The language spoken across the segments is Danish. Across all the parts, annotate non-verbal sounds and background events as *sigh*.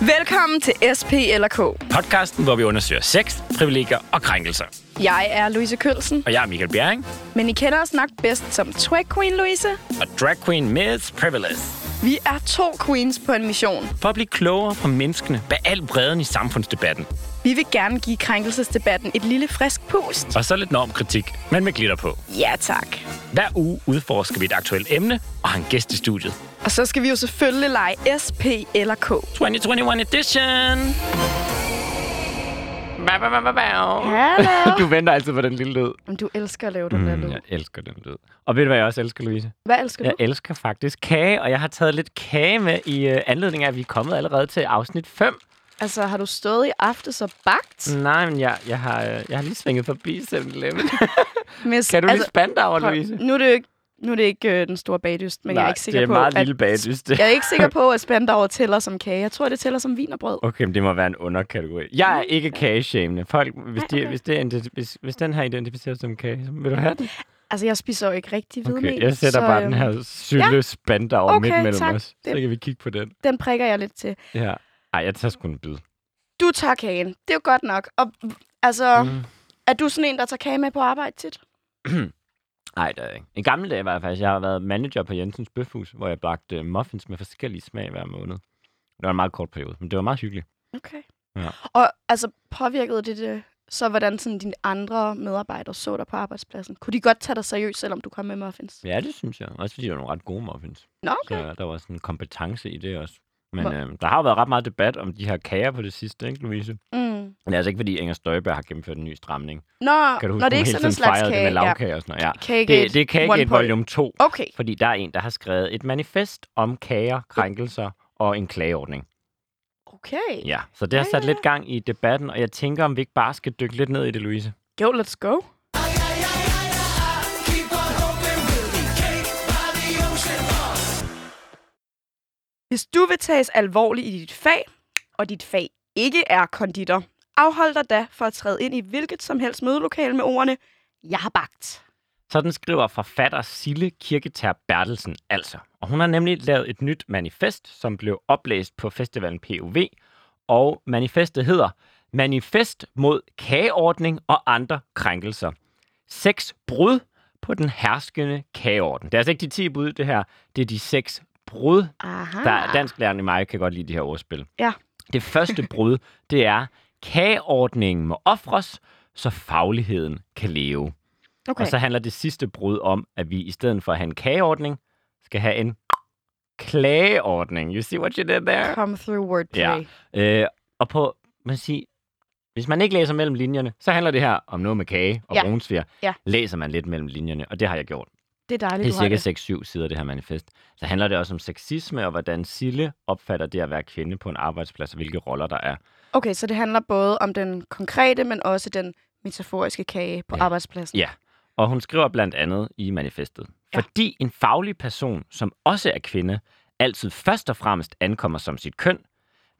Velkommen til SP eller K. Podcasten, hvor vi undersøger sex, privilegier og krænkelser. Jeg er Louise Kølsen, Og jeg er Michael Bjerring, men I kender os nok bedst som Twag Queen Louise. og drag queen Miss Privilege. Vi er to queens på en mission. For at blive klogere på menneskene bag al bredden i samfundsdebatten. Vi vil gerne give krænkelsesdebatten et lille frisk pust. Og så lidt normkritik, men med glitter på. Ja tak. Hver uge udforsker vi et aktuelt emne og har en gæst i studiet. Og så skal vi jo selvfølgelig lege SP eller K. 2021 edition! Hallo. *laughs* Du venter altid på den lille lyd. Men du elsker at lave den der Mm, lyd. jeg elsker den lyd. Og ved du, hvad jeg også elsker, Louise? Hvad elsker Jeg du? elsker faktisk kage, og jeg har taget lidt kage med i uh, anledning af, at vi er kommet allerede til afsnit 5. Altså, har du stået i aftes og bagt? Nej, men jeg, jeg, har, øh, jeg har lige svinget forbi 7-Eleven. Miss, *laughs* kan du lige spande over, Louise? Nu er det jo ikke, nu er det ikke øh, den store bagdyst, men Nej, jeg er ikke sikker det er på, meget at... lille bagdyst. Jeg er ikke sikker på, at spandauer tæller som kage. Jeg tror, det tæller som vin og brød. Okay, men det må være en underkategori. Jeg er ikke kageshamende. Folk, hvis, de, hvis, det er, hvis, hvis den her identificeret som kage, så vil du have den? Altså, jeg spiser jo ikke rigtig hvidmel. Okay, jeg sætter så, bare den øhm, her sylle spand over Okay, midt mellem tak. os. Så Det- kan vi kigge på den. Den prikker jeg lidt til. Ja. Ej, jeg tager sgu en bid. Du tager kagen. Det er jo godt nok. Og altså, mm. Er du sådan en, der tager kage med på arbejde tit? *clears throat* Nej, det er jeg ikke. I gamle dage var jeg faktisk, jeg har været manager på Jensens Bøfhus, hvor jeg bagte muffins med forskellige smag hver måned. Det var en meget kort periode, men det var meget hyggeligt. Okay. Ja. Og altså, påvirkede det det så, hvordan sådan dine andre medarbejdere så dig på arbejdspladsen? Kunne de godt tage dig seriøst, selvom du kom med muffins? Ja, det synes jeg. Også fordi det var nogle ret gode muffins. Nå, okay. Så der var sådan en kompetence i det også. Men Hvor- øh, der har jo været ret meget debat om de her kager på det sidste, ikke, Louise? Mm. Men det er altså ikke, fordi Inger Støjberg har gennemført en ny stramning. Nå, Kan du huske, når det er ikke sådan en slags fejrede det kage. med Ja. lavkage og sådan noget? Ja. Det, det er Kagegate 1.0. volume 2, Okay. fordi der er en, der har skrevet et manifest om kager, krænkelser og en klageordning. Okay. Ja, så det har Ja, sat ja, lidt gang i debatten, og jeg tænker, om vi ikke bare skal dykke lidt ned i det, Louise. Go, let's go. Hvis du vil tages alvorligt i dit fag, og dit fag ikke er konditor, afhold dig da for at træde ind i hvilket som helst mødelokale med ordene, jeg har bagt. Sådan skriver forfatter Sille Kirketær Bertelsen altså. Og hun har nemlig lavet et nyt manifest, som blev oplæst på festivalen POV. Og manifestet hedder Manifest mod kageordning og andre krænkelser. Seks brud på den herskende kageorden. Det er altså ikke de 10 bud, det her. Det er de seks brud. Aha. Der er dansklærerne i mig kan godt lide de her ordspil. Ja. Det første brud, *laughs* det er, kageordningen må ofres, så fagligheden kan leve. Okay. Og så handler det sidste brud om, at vi i stedet for at have en kageordning, skal have en klageordning. You see what you did there? Come through wordplay. Ja. Øh, og på, man siger, hvis man ikke læser mellem linjerne, så handler det her om noget med kage og ja. brunsviger. Ja. Læser man lidt mellem linjerne, og det har jeg gjort. Det er dejligt, Det er cirka 6-7 sider, det her manifest. Så handler det også om sexisme og hvordan Sille opfatter det at være kvinde på en arbejdsplads, og hvilke roller der er. Okay, så det handler både om den konkrete, men også den metaforiske kage på Ja. arbejdspladsen. Ja. Og hun skriver blandt andet i manifestet. Ja. Fordi en faglig person, som også er kvinde, altid først og fremmest ankommer som sit køn,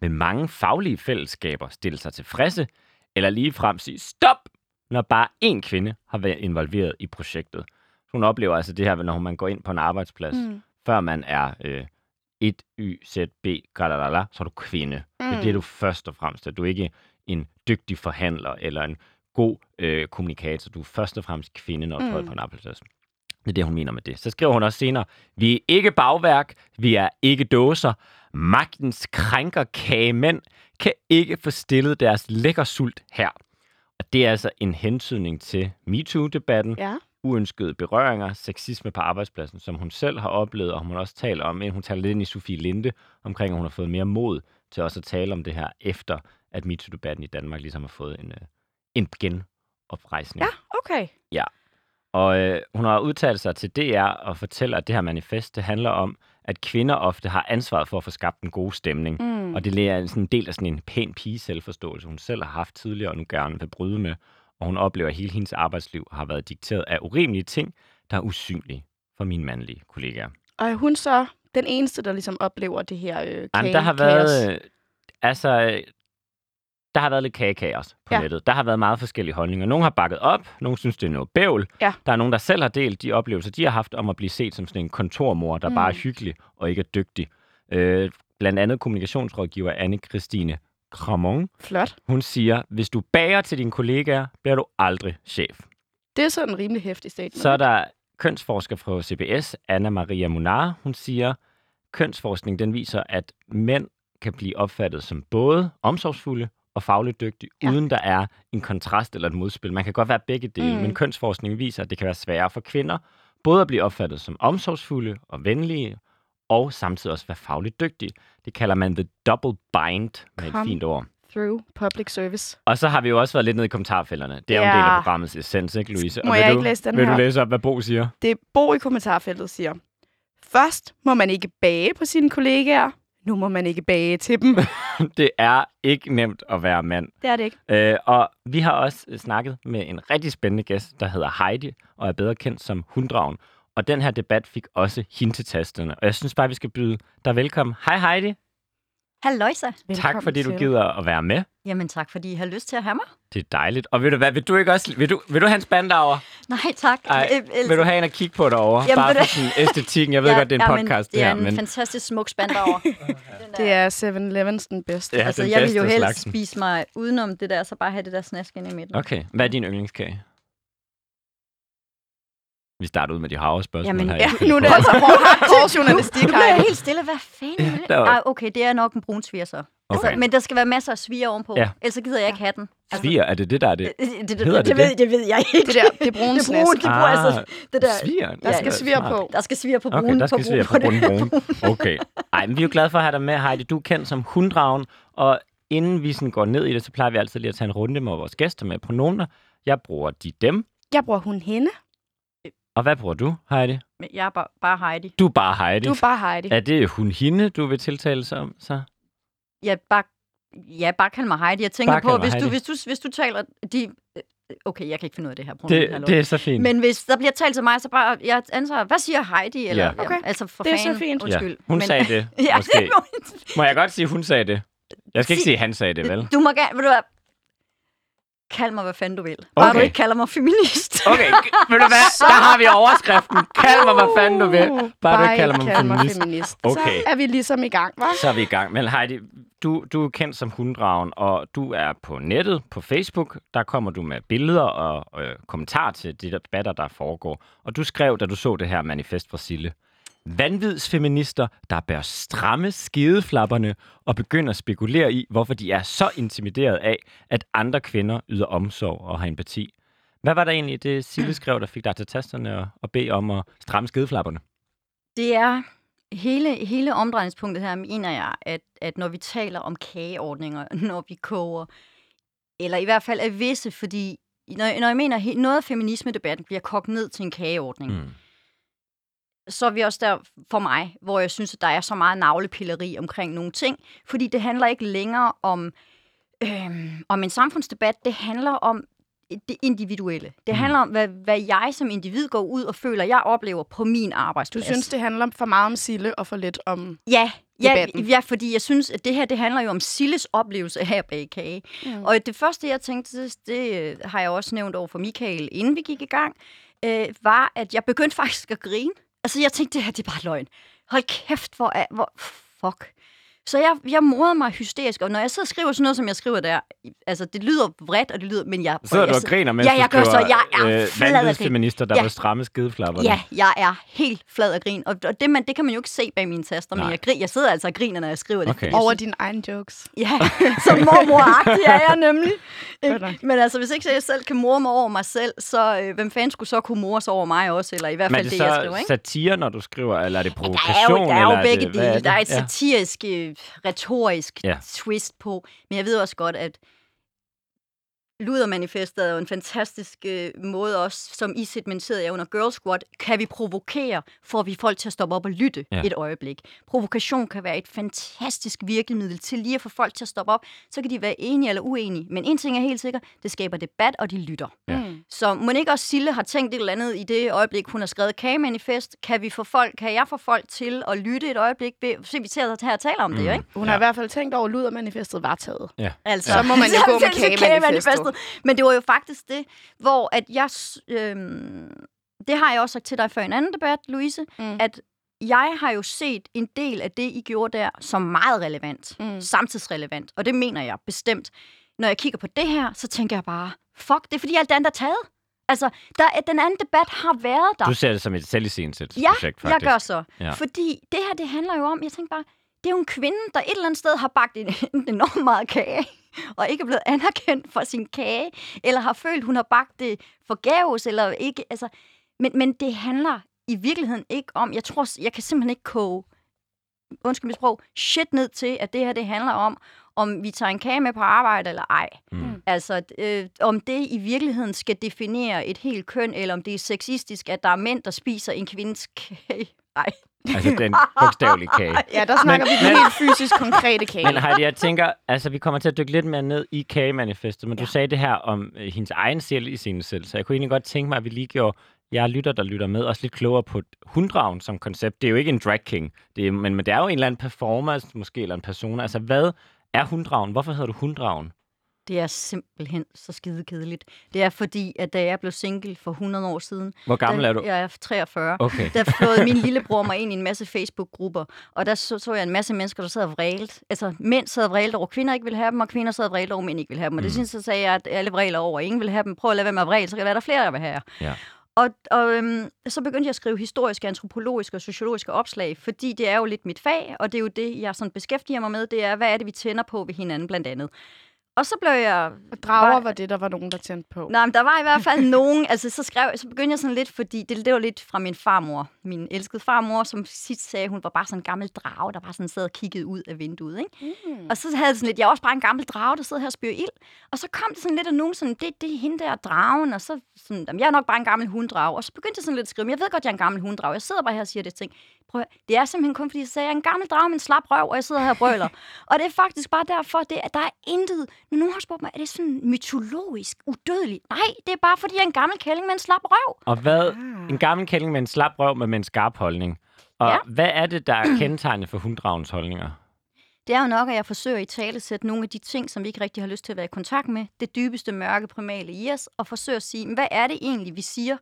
vil mange faglige fællesskaber stille sig tilfredse, eller ligefrem sige stop, når bare én kvinde har været involveret i projektet. Hun oplever altså det her, når man går ind på en arbejdsplads, mm. Mm. før man er øh, 1 Y, Z, B, galalala, så er du kvinde. Mm. Det er Mm. det, du først og fremmest. Du er ikke en dygtig forhandler eller en god øh, kommunikator. Du er først og fremmest kvinde, når du mm. Mm. på en arbejdsplads. Det er det, hun mener med det. Så skriver hun også senere, vi er ikke bagværk, vi er ikke dåser. Magtens krænker kagemænd kan ikke få stillet deres lækker sult her. Og det er altså en hentydning til MeToo-debatten, Ja. Uønskede berøringer, sexisme på arbejdspladsen, som hun selv har oplevet, og hun også taler om, hun taler lidt ind i Sofie Linde, omkring, at hun har fået mere mod til også at tale om det her, efter at MeToo-debatten i Danmark ligesom har fået en, øh, en genoprejsning. Ja, okay. Og øh, hun har udtalt sig til DR og fortæller, at det her manifest, det handler om, at kvinder ofte har ansvaret for at få skabt en god stemning. Mm. Og det er sådan en del af sådan en pæn pige selvforståelse, hun selv har haft tidligere og nu gerne vil bryde med. Og hun oplever, at hele hendes arbejdsliv har været dikteret af urimelige ting, der er usynlige for mine mandlige kollegaer. Og er hun så den eneste, der ligesom oplever det her øh, kage, Jamen, der har kaos? været, øh, altså, der har været lidt kagekaos på Ja. nettet. Der har været meget forskellige holdninger. Nogle har bakket op, nogle synes, det er noget bævl. Ja. Der er nogen, der selv har delt de oplevelser, de har haft om at blive set som sådan en kontormor, der Mm. mm. bare er hyggelig og ikke er dygtig. Øh, blandt andet kommunikationsrådgiver Anne-Christine Cramon. Flot. Hun siger, hvis du bager til dine kollegaer, bliver du aldrig chef. Det er sådan en rimelig hæftig statement. Så er der kønsforsker fra CBS, Anna Maria Munar. Hun siger, kønsforskning den viser, at mænd kan blive opfattet som både omsorgsfulde og fagligt dygtige, Ja. uden der er en kontrast eller et modspil. Man kan godt være begge dele, mm. men kønsforskning viser, at det kan være sværere for kvinder, både at blive opfattet som omsorgsfulde og venlige, og samtidig også være fagligt dygtige. Det kalder man the double bind med et Kom. fint ord. Through public service. Og så har vi jo også været lidt nede i kommentarfælderne. Det er jo en Ja. del af programmets essens, ikke Louise? Må og jeg vil ikke du, læse den vil her? du læse op, hvad Bo siger? Det Bo i kommentarfeltet siger. Først må man ikke bage på sine kollegaer. Nu må man ikke bage til dem. *laughs* det er ikke nemt at være mand. Det er det ikke. Øh, og vi har også øh, snakket med en rigtig spændende gæst, der hedder Heidi, og er bedre kendt som Hundragen. Og den her debat fik også hende til tasterne. Og jeg synes bare, vi skal byde dig velkommen. Hej Heidi. Halløjsa. tak fordi du gider at være med. Jamen tak, fordi I har lyst til at have mig. Det er dejligt. Og ved du hvad, vil du ikke også... Vil du, vil du have en spandauer? Nej, tak. Ej, vil du have en at kigge på derovre? Jamen, Bare for sådan æstetikken. Jeg ved ja, godt, det er en ja, podcast, men, det her. er en Men fantastisk smuk spand derovre. *laughs* Det er 7-Elevens den bedste. Ja, altså, den jeg vil jo helst slagsen. spise mig udenom det der, så bare have det der snask ind i midten. okay, hvad er din yndlingskage? Vi starter ud med de harve spørgsmål Jamen, her. Ja, nu er det på. altså hardcore *laughs* journalistik, Nu bliver jeg Heidi. helt stille. Hvad fanden? Ja, er det? der var- Ej, okay, det er nok en brun sviger så. Altså, Okay. men der skal være masser af sviger ovenpå, Ja. ellers så gider jeg ikke have den. Altså, Sviger, er det det, der er det? det, det, det, det, det det, ved, det? det ved jeg ikke. Det der, det brune *laughs* det brune, det bruger Ah, altså det der. Sviger? Der skal er svir smart. på. Der skal svire på Okay, brune. der skal på brune. brune brune. *laughs* Okay. Ej, men vi er jo glade for at have dig med, Heidi. Du er kendt som hunddragen, og inden vi sådan går ned i det, så plejer vi altid lige at tage en runde med vores gæster med pronomer. Jeg bruger de dem. Jeg bruger hun hende. Og hvad bruger du, Heidi? Jeg er bare, bare Heidi. Du er bare Heidi. Du er bare Heidi. Er det hun hende, du vil tiltale sig om, så? Ja, bare, ja, bare kald mig Heidi. Jeg tænker Bare på, hvis du, hvis, du, hvis du taler... De, øh, okay, jeg kan ikke finde ud af det her. pronomen, Det, hallo. det er så fint. Men hvis der bliver talt til mig, så bare... Jeg antager, hvad siger Heidi? Eller, Ja. Okay, altså for det er så fanden, fint. Undskyld. ja, hun men, sagde det, *laughs* ja, måske. *laughs* Må jeg godt sige, hun sagde det? Jeg skal ikke sige, han sagde det, vel? Du må gerne... Ved du? Kald mig, hvad fanden du vil. Bare Okay. du ikke kalder mig feminist. Okay, ved du hvad? *laughs* Der har vi overskriften. Kald mig, hvad fanden du vil. Bare du ikke kalder mig feminist. feminist. Okay. Så er vi ligesom i gang, hva'? Så er vi i gang. Men Heidi, du, du er kendt som hunddragen, og du er på nettet, på Facebook. Der kommer du med billeder og øh, kommentarer til de debatter, der foregår. Og du skrev, da du så det her manifest fra Sille. Vanvidsfeminister, der bør stramme skideflapperne og begynder at spekulere i, hvorfor de er så intimideret af, at andre kvinder yder omsorg og har empati. Hvad var der egentlig det, Sille skrev, der fik dig til tasterne og, og bede om at stramme skideflapperne? Det er hele, hele omdrejningspunktet her, mener jeg, at, at når vi taler om kageordninger, *laughs* når vi koger, eller i hvert fald er visse, fordi når, når jeg mener, noget af feminisme-debatten bliver kogt ned til en kageordning, mm. Så er vi også der for mig, hvor jeg synes, at der er så meget navlepilleri omkring nogle ting, fordi det handler ikke længere om, øhm, om en samfundsdebat, det handler om det individuelle. Det Mm. handler om, hvad, hvad jeg som individ går ud og føler, jeg oplever på min Du arbejdsplads. synes, det handler for meget om Sille og for lidt om... Ja, ja, debatten. ja, fordi jeg synes, at det her det handler jo om Silles oplevelse at bage kage. Mm. Og det første, jeg tænkte, det, det øh, har jeg også nævnt over for Michael, inden vi gik i gang, øh, var, at jeg begyndte *laughs* faktisk at grine. Altså, jeg tænkte, det her det er bare løgn. Hold kæft, hvor er... Hvor, fuck. Så jeg, jeg morede mig hysterisk, og når jeg sidder og skriver sådan noget, som jeg skriver der, altså det lyder vredt, og det lyder, men jeg... Sidder du og griner, mens Ja, du jeg gør så. Jeg er øh, flad af grin. vanvidsfeminister, der Ja. vil stramme skideflapperne? Ja, jeg er helt flad af grin, og og det, man, det kan man jo ikke se bag mine taster, men Nej. jeg, grin, jeg sidder altså og griner, når jeg skriver det. Okay. jeg Over dine egne jokes. Ja, *laughs* så mormoragtig er jeg nemlig. *laughs* Men altså, hvis ikke jeg selv kan morme mig over mig selv, så øh, hvem fanden skulle så kunne more sig over mig også? Eller i hvert Men er fald det det, så jeg skriver, ikke? satire, når du skriver, eller er det Der er provokation? jo, der er jo eller begge det, er dele. Der er et det? Ja. satirisk, øh, retorisk Ja. twist på. Men jeg ved også godt, at Ludermanifestet er jo en fantastisk øh, måde også, som I segmenterede jer under Girl Squad, kan vi provokere, får vi folk til at stoppe op og lytte Ja. ja. et øjeblik. Provokation kan være et fantastisk virkemiddel til lige at få folk til at stoppe op. Så kan de være enige eller uenige. Men en ting er helt sikker, det skaber debat, og de lytter. Ja. Mm. Så må ikke også Sille har tænkt et eller andet i det øjeblik, hun har skrevet kagemanifest. Kan, vi få folk, kan jeg få folk til at lytte et øjeblik? Ved- Se, vi til at her og taler om det, jo, ikke? Hun har Ja. i hvert fald tænkt over, at ludermanifestet var taget. Altså, Så må man jo *laughs* gå med Så kagemanifestet. Men det var jo faktisk det, hvor at jeg... Øhm, det har jeg også sagt til dig før i en anden debat, Louise, Mm. at jeg har jo set en del af det, I gjorde der, som meget relevant. Mm. Samtidsrelevant. Og det mener jeg bestemt. Når jeg kigger på det her, så tænker jeg bare, fuck, det er fordi alt det andet er taget. Altså, der, den anden debat har været der. Du ser det som et Ja, selvisensættelsesprojekt, jeg faktisk. gør så. Ja. Ja. Fordi det her, det handler jo om, jeg tænker bare, det er jo en kvinde, der et eller andet sted har bagt en, *laughs* en enormt meget kage, og ikke er blevet anerkendt for sin kage, eller har følt, hun har bagt det forgæves, eller ikke. Altså, men, men det handler i virkeligheden ikke om, jeg tror, jeg kan simpelthen ikke koge, undskyld mit sprog, shit ned til, at det her, det handler om, om vi tager en kage med på arbejde eller ej. Mm. Altså, øh, om det i virkeligheden skal definere et helt køn, eller om det er sexistisk, at der er mænd, der spiser en kvindes kage. *laughs* Ej. Altså den bogstavelige kage. *laughs* Ja, der snakker Men- vi men- helt fysisk konkrete kage. Men Heidi, jeg tænker, altså vi kommer til at dykke lidt mere ned i kagemanifestet, men ja. Du sagde det her om øh, hendes egen selv i sin selv, så jeg kunne egentlig godt tænke mig, at vi lige gjorde jeg lytter, der lytter med, også lidt klogere på hunddragen som koncept. Det er jo ikke en drag king, det er, men, men det er jo en eller anden performance, måske, eller en person. Altså, hvad er hunddragen? Hvorfor hedder du hunddragen? Det er simpelthen så skide kedeligt. Det er fordi, at da jeg blev single for 100 år siden, Hvor gammel der, er du? Jeg er 43. Okay. Der *laughs* flåede min lillebror mig ind i en masse Facebook-grupper, og der så, så jeg en masse mennesker, der sad og vrælede. Altså, mænd sad og vrælede over, kvinder ikke ville have dem, og kvinder sad og vrælede over, mænd ikke ville have dem. Og det Mm. synes jeg, så sagde jeg, at alle vræler over, ingen vil have dem. Prøv at lade være med at vræle, så kan det være, der er flere, der vil have jer. Ja. Og, og øhm, så begyndte jeg at skrive historiske, antropologiske og sociologiske opslag, fordi det er jo lidt mit fag, og det er jo det, jeg sådan beskæftiger mig med, det er, hvad er det, vi tænder på ved hinanden blandt andet. Og så blev jeg Og drager Var- var det, der var nogen, der tændte på. Nej, men der var i hvert fald *laughs* nogen, altså så skrev så begyndte jeg sådan lidt, fordi det, det var lidt fra min farmor, min elskede farmor, som sidst sagde, hun var bare sådan en gammel drage, der bare sådan sad og kiggede ud af vinduet, ikke? Mm. Og så havde jeg sådan lidt, jeg er også bare en gammel drage, der sidder her og spyrer ild. Og så kom det sådan lidt af nogen sådan, det, det er hende der dragen, og så sådan, jamen, jeg er nok bare en gammel hunddrage. Og så begyndte jeg sådan lidt at skrive, jeg ved godt, jeg er en gammel hunddrage. Jeg sidder bare her og siger det ting. Prøv, det er simpelthen kun, fordi jeg sagde, jeg er en gammel drage med en slap røv, og jeg sidder her og brøler. og det er faktisk bare derfor, det, at der er intet, når nogen har spurgt mig, er det sådan mytologisk, udødeligt? Nej, det er bare fordi, jeg er en gammel kælling med en slap røv. Og hvad, Ah. en gammel kælling med en slap røv, men med en skarp holdning. Og Ja. hvad er det, der er kendetegnet for hunddragens holdninger? Det er jo nok, at jeg forsøger i tale sætte nogle af de ting, som vi ikke rigtig har lyst til at være i kontakt med, det dybeste mørke primale i os, og forsøge at sige, "Men hvad er det egentlig, vi siger?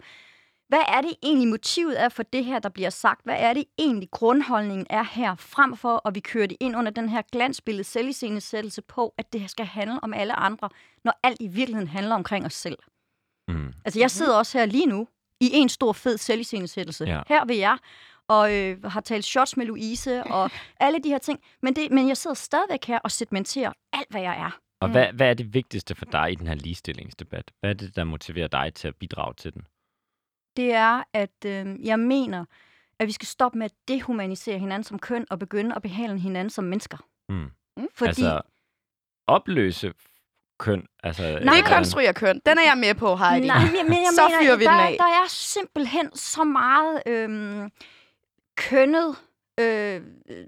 Hvad er det egentlig motivet er for det her, der bliver sagt? Hvad er det egentlig grundholdningen er her, frem for at vi kører det ind under den her glansbillede selviscenesættelse på, at det her skal handle om alle andre, når alt i virkeligheden handler omkring os selv. Mm. Altså, jeg sidder også her lige nu i en stor fed selviscenesættelse. Ja. Her ved jeg, og øh, har talt shots med Louise, og *laughs* alle de her ting. Men, det, men jeg sidder stadigvæk her og segmenterer alt, hvad jeg er. Og Mm. hvad, hvad er det vigtigste for dig i den her ligestillingsdebat? Hvad er det, der motiverer dig til at bidrage til den? Det er, at øh, jeg mener, at vi skal stoppe med at dehumanisere hinanden som køn, og begynde at behandle hinanden som mennesker. Mm. Fordi, Altså, opløse køn. Altså, Nej, Dekonstruere køn. Den er jeg med på, Heidi. Nej, men, men jeg Så mener, fyrer vi der, den af. der er simpelthen så meget øhm, kønnet øh, øh,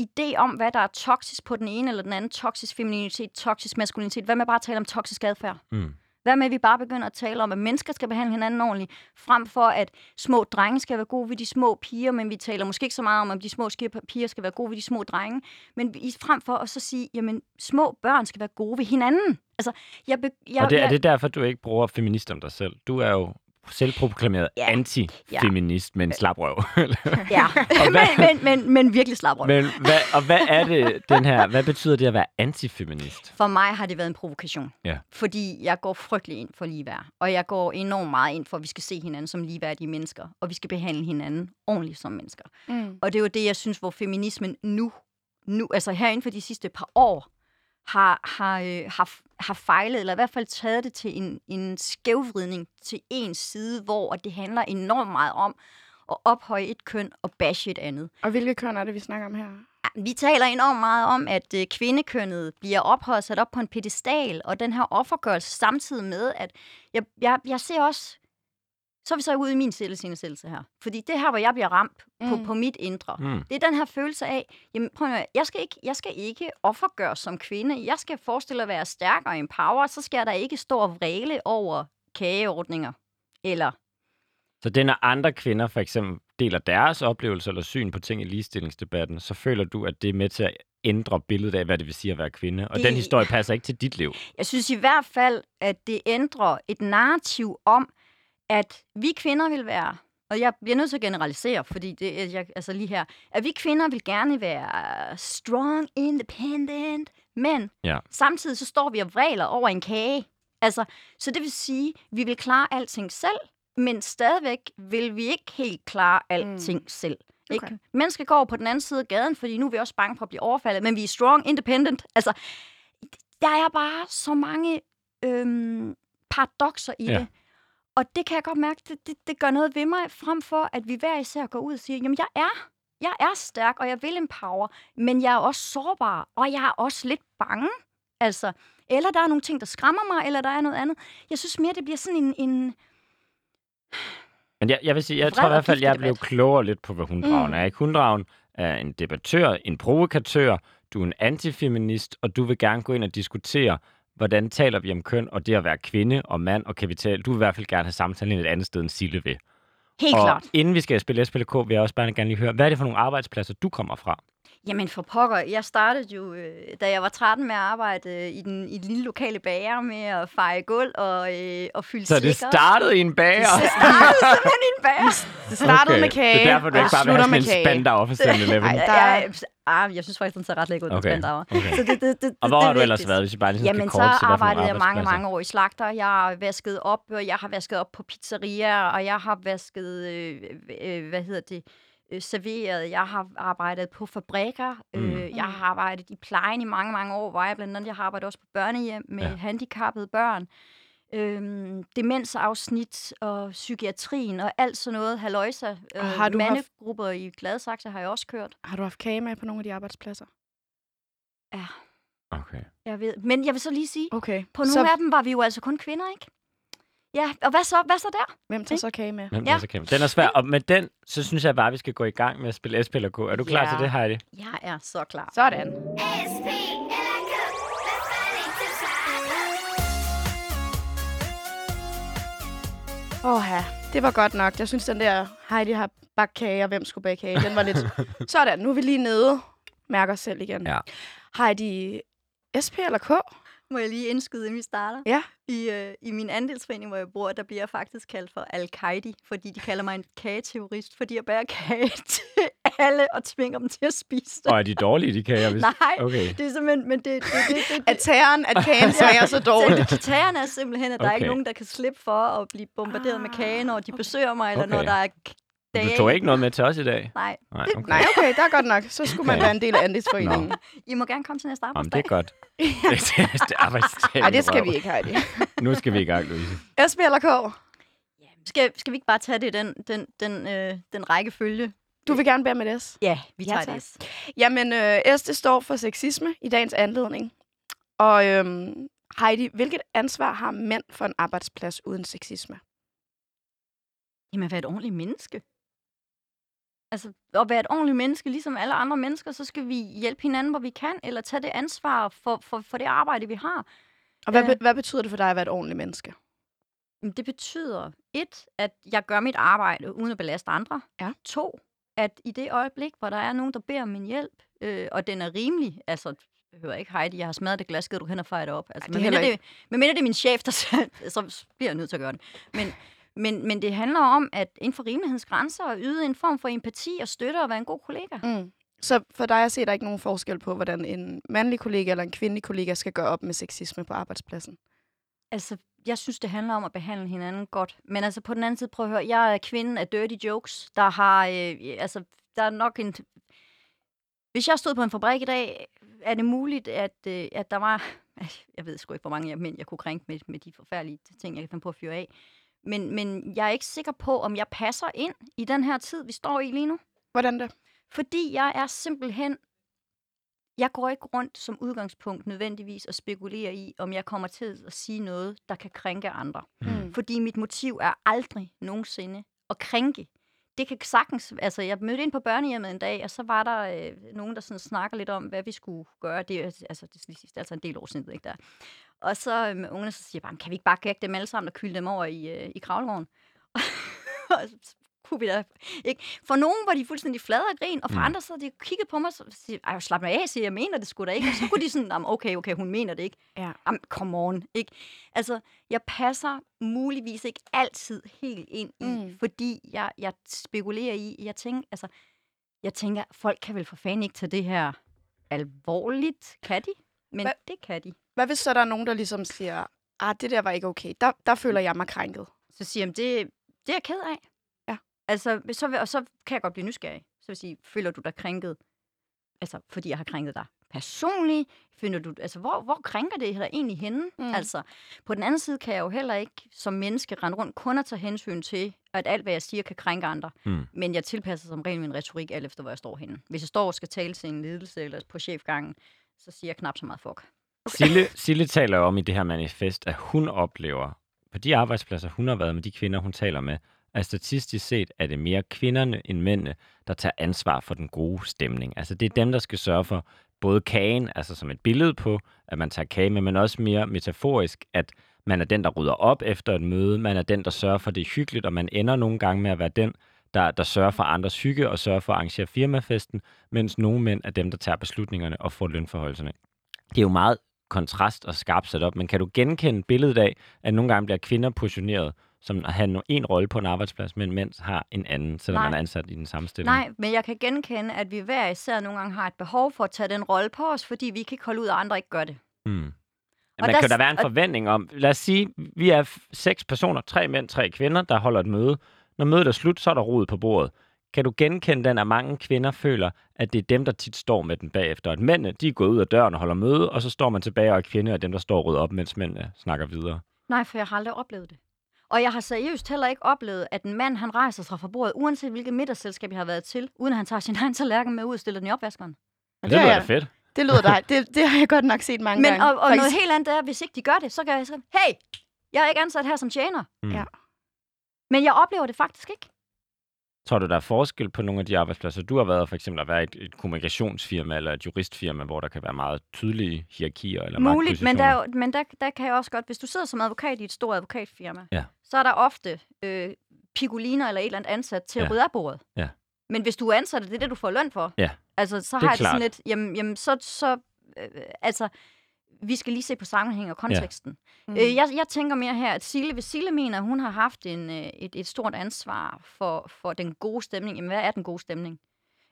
idé om, hvad der er toksisk på den ene eller den anden. Toksisk femininitet, toksisk maskulinitet. Hvad med bare at tale om toksisk adfærd? Mm. Hvad med, at vi bare begynder at tale om, at mennesker skal behandle hinanden ordentligt, frem for at små drenge skal være gode ved de små piger, men vi taler måske ikke så meget om, at de små piger skal være gode ved de små drenge, men vi, frem for at så sige, jamen små børn skal være gode ved hinanden. Altså, jeg, be, jeg, Og det, er det derfor, du ikke bruger feminist om dig selv? Du er jo selvproklameret Ja. anti-feminist med en slap røv. *laughs* Ja, Og *laughs* men, hvad- men, men, men virkelig slap røv. Men hvad, og hvad er det, den her, hvad betyder det at være antifeminist? For mig har det været en provokation. Ja. Fordi jeg går frygtelig ind for ligeværd. Og jeg går enormt meget ind for, at vi skal se hinanden som ligeværdige mennesker. Og vi skal behandle hinanden ordentligt som mennesker. Mm. Og det er jo det, jeg synes, hvor feminismen nu, nu altså her inden for de sidste par år, har, har, øh, har, har fejlet, eller i hvert fald taget det til en, en skævvridning til en side, hvor det handler enormt meget om at ophøje et køn og bashe et andet. Og hvilke køn er det, vi snakker om her? Vi taler enormt meget om, at øh, kvindekønnet bliver ophøjet sat op på en pedestal, og den her offergørelse samtidig med, at jeg, jeg, jeg ser også, så er vi så ude i min selvsindsættelse her. Fordi det her, hvor jeg bliver ramt på, Mm. på mit indre, Mm. det er den her følelse af, jamen prøv at jeg skal ikke, jeg skal ikke offergøres som kvinde. Jeg skal forestille at være stærk og empower, så skal jeg da ikke stå og vræle over kageordninger. Eller, Så det, når andre kvinder for eksempel deler deres oplevelser eller syn på ting i ligestillingsdebatten, så føler du, at det er med til at ændre billedet af, hvad det vil sige at være kvinde. Og Det- den historie passer ikke til dit liv. jeg synes i hvert fald, at det ændrer et narrativ om, at vi kvinder vil være og jeg bliver nødt til at generalisere, fordi det er jeg, altså lige her, at vi kvinder vil gerne være strong, independent, men Ja. samtidig så står vi og vræler over en kage. Altså, så det vil sige, vi vil klare alting selv, men stadigvæk vil vi ikke helt klare alting mm. selv. Ikke? Okay. Mennesker går på den anden side af gaden, fordi nu er vi også bange for at blive overfaldet, men vi er strong, independent. Altså, der er bare så mange øhm, paradoxer i Ja. det. Og det kan jeg godt mærke, det, det, det gør noget ved mig, frem for at vi hver især går ud og siger, jamen jeg er, jeg er stærk, og jeg vil empower, men jeg er også sårbar, og jeg er også lidt bange. Altså, eller der er nogle ting, der skræmmer mig, eller der er noget andet. Jeg synes mere, det bliver sådan en... en Men jeg, jeg vil sige, jeg tror i hvert fald, jeg blev klogere lidt på, hvad hunddragen Mm. er. Ikke? Hunddragen er en debattør, en provokatør, du er en antifeminist, og du vil gerne gå ind og diskutere, hvordan taler vi om køn, og det at være kvinde og mand og kapital. Du vil i hvert fald gerne have samtalen et andet sted end Sille ved. helt og klart. inden vi skal spille SPLK, vil jeg også bare gerne lige høre, hvad er det for nogle arbejdspladser, du kommer fra? Jamen for pokker, jeg startede jo, øh, da jeg var 13 med at arbejde øh, i den, i den lille lokale bager med at feje gulv og, øh, og fylde Så det startede i en bager? Det startede simpelthen i en bager. Det startede med kage, Det er derfor, du og ikke bare vil have med sådan en kage. spand, der er for 7-Eleven. Ej, Ja, der er- ja, ah, jeg synes faktisk, den ser ret lækker ud, den Okay, spandauer. okay. Så det, det, det, Og det, hvor det har er du ellers været, hvis vi bare lige Jamen, skal så kort nogle arbejdede jeg mange, mange år i slagter. Jeg har vasket op, og jeg har vasket op på pizzerier, og jeg har vasket, øh, øh, hvad hedder det, øh, serveret. Jeg har arbejdet på fabrikker. Mm. Øh, jeg har arbejdet i plejen i mange, mange år, hvor jeg blandt andet, jeg har arbejdet også på børnehjem med Ja. ja. handicappede børn. Øhm, demensafsnit og psykiatrien og alt sådan noget, haløjsa. Og har du haft- mandegrupper i Gladsaxe har jeg også kørt. Har du haft kage med på nogle af de arbejdspladser? Okay. Jeg ved. Men jeg vil så lige sige, Okay. på nogle så af dem var vi jo altså kun kvinder, ikke? Ja, og hvad så, hvad så der? hvem tager så kage med? Hvem Ja. ja. så Den er svær, og med den, så synes jeg bare, at vi skal gå i gang med at spille SP eller K. Er du klar Ja. til det, Heidi? Jeg er så klar. Sådan. SP eller K. Åh ja, det var godt nok. Jeg synes, den der Heidi har bagt kage, og hvem skulle bage kage, den var lidt... *laughs* Sådan, nu er vi lige nede. Mærker os selv igen. Ja. Heidi, SP eller K? Må jeg lige indskyde, inden vi starter? Ja. I, øh, I min andelsforening, hvor jeg bor, der bliver jeg faktisk kaldt for al-Qaidi, fordi de kalder mig en kageterrorist, fordi jeg bærer kage *laughs* til alle og tvinger dem til at spise det. Og er de dårlige, de kager? Hvis... Nej, Okay. det er simpelthen, men det, det, det, det, At tæren, at kagen smager så *laughs* dårligt. Så kriterierne er simpelthen, at der er ikke Okay. nogen, der kan slippe for at blive bombarderet med kage, når de besøger mig, eller når Okay. der er dage. Du tog ikke noget med til os i dag? Nej, Nej, okay. Nej, okay, der er godt nok. Så skulle man være en del af Andelsforeningen. I må gerne komme til næste Jamen, arbejdsdag. det er godt. *laughs* det er, det arbejdsdagen, Nej, det skal vi ikke, Heidi. Nu skal vi i gang, Louise. *laughs* SP eller K? Skal, skal vi ikke bare tage det i den, den, den, øh, den rækkefølge? Du vil gerne bære med S? Ja, vi Ja, tager tak. det. Jamen, øh, S, det står for sexisme i dagens anledning. Og øhm, Heidi, hvilket ansvar har mænd for en arbejdsplads uden sexisme? Jamen, være et ordentligt menneske. Altså, at være et ordentligt menneske, ligesom alle andre mennesker, så skal vi hjælpe hinanden, hvor vi kan, eller tage det ansvar for, for, for det arbejde, vi har. Og hvad, Øh. hvad betyder det for dig at være et ordentligt menneske? Det betyder, et, at jeg gør mit arbejde uden at belaste andre. Ja. To, at i det øjeblik, hvor der er nogen, der beder om min hjælp, øh, og den er rimelig, altså, jeg hører ikke, Heidi, jeg har smadret det glas, du hen og fejre det op. Altså, det er medmindre heller det, medmindre det er min chef, der siger, *laughs* så bliver jeg nødt til at gøre det. Men, men, men det handler om, at inden for rimelighedens grænser, at yde en form for empati og støtte og være en god kollega. Mm. Så for dig at se, der er ikke nogen forskel på, hvordan en mandlig kollega eller en kvindelig kollega skal gøre op med sexisme på arbejdspladsen? Altså, jeg synes, det handler om at behandle hinanden godt. Men altså, på den anden side, prøv at høre, jeg er kvinden af dirty jokes, der har, øh, altså, der er nok en... Hvis jeg stod på en fabrik i dag, er det muligt, at, øh, at der var... *laughs* Jeg ved sgu ikke, hvor mange af mænd, jeg kunne krænke med, med de forfærdelige ting, jeg kan finde på at fyre af. Men, men jeg er ikke sikker på, om jeg passer ind i den her tid, vi står i lige nu. Hvordan det? Fordi jeg er simpelthen... Jeg går ikke rundt som udgangspunkt nødvendigvis og spekulerer i, om jeg kommer til at sige noget, der kan krænke andre. Mm. Fordi mit motiv er aldrig nogensinde at krænke. Det kan sagtens... Altså, jeg mødte ind på børnehjemmet en dag, og så var der øh, nogen, der sådan snakker lidt om, hvad vi skulle gøre. Det er altså, det er altså en del år siden, ikke der. Og så øh, med ungerne, så siger jeg bare, kan vi ikke bare gække dem alle sammen og kylde dem over i, øh, i kravlegården? *laughs* og så kunne vi da ikke. For nogen var de fuldstændig flade af grin, og for Mm. andre så de kigget på mig og siger, ej, slap mig af, siger jeg, mener det sgu da ikke. Og så kunne de sådan, "Jamen, okay, okay, hun mener det ikke. Ja. Jamen, come on, ikke? Altså, jeg passer muligvis ikke altid helt ind i, mm. fordi jeg, jeg spekulerer i, jeg tænker, altså, jeg tænker, folk kan vel for fanden ikke tage det her alvorligt, kan de? Men Hva- det kan de. Hvad hvis så der er nogen, der ligesom siger, ah, det der var ikke okay. Der, der føler jeg mig krænket. Så siger jeg, det, det er jeg ked af. Ja. Altså, så, vil- og så kan jeg godt blive nysgerrig. Så vil jeg sige, føler du dig krænket? Altså, fordi jeg har krænket dig personligt? Finder du, altså, hvor, hvor krænker det dig egentlig henne? Mm. Mm. Altså, på den anden side kan jeg jo heller ikke som menneske rende rundt kun at tage hensyn til, at alt, hvad jeg siger, kan krænke andre. Mm. Men jeg tilpasser som regel min retorik alt efter, hvor jeg står henne. Hvis jeg står og skal tale til en ledelse eller på chefgangen, så siger jeg knap så meget fuck. Sille, Sille taler jo om i det her manifest, at hun oplever, på de arbejdspladser, hun har været med, de kvinder, hun taler med, at statistisk set er det mere kvinderne end mændene, der tager ansvar for den gode stemning. Altså det er dem, der skal sørge for både kagen, altså som et billede på, at man tager kage med, men også mere metaforisk, at man er den, der rydder op efter et møde, man er den, der sørger for, at det er hyggeligt, og man ender nogle gange med at være den, der, der sørger for andres hygge og sørger for at arrangere firmafesten, mens nogle mænd er dem, der tager beslutningerne og får lønforholdelserne. Det er jo meget kontrast og skarpt sat op, men kan du genkende billedet af, at nogle gange bliver kvinder positioneret som at have en rolle på en arbejdsplads, men mænd har en anden, selvom Nej. man er ansat i den samme stilling? Nej, men jeg kan genkende, at vi hver især nogle gange har et behov for at tage den rolle på os, fordi vi kan ikke holde ud, at andre ikke gør det. Mm. Men Og kan der- der være en og- forventning om, lad os sige, vi er seks personer, tre mænd, tre kvinder, der holder et møde. Når mødet er slut, så er der rod på bordet. Kan du genkende den, at mange kvinder føler, at det er dem, der tit står med den bagefter? At mændene, de er gået ud af døren og holder møde, og så står man tilbage, og kvinder er dem, der står og op, mens mændene snakker videre. Nej, for jeg har aldrig oplevet det. Og jeg har seriøst heller ikke oplevet, at en mand han rejser sig fra bordet, uanset hvilket middagsselskab jeg har været til, uden at han tager sin egen tallerken med ud og stiller den i opvaskeren. Det, det det lyder da fedt. Det lyder dig. Det, det har jeg godt nok set mange Men, gange. og, og Faktisk. noget helt andet er, hvis ikke de gør det, så kan jeg sige, hey, jeg er ikke ansat her som tjener. Mm. Ja. Men jeg oplever det faktisk ikke. Tror du, der er forskel på nogle af de arbejdspladser, du har været, for eksempel at være et, et kommunikationsfirma eller et juristfirma, hvor der kan være meget tydelige hierarkier eller Muligt, men, der, er men der, der kan jeg også godt, hvis du sidder som advokat i et stort advokatfirma, Ja. så er der ofte øh, pigoliner eller et eller andet ansat til at Ja. rydde af bordet. Ja. Men hvis du er ansat, det er det, du får løn for. Ja. Altså, så Det har jeg det sådan lidt, jamen, jamen så, så øh, altså, vi skal lige se på sammenhæng og konteksten. Mm. Øh, jeg, jeg tænker mere her, at Sille, hvis Sille mener, at hun har haft en, øh, et, et stort ansvar for, for den gode stemning, jamen hvad er den gode stemning?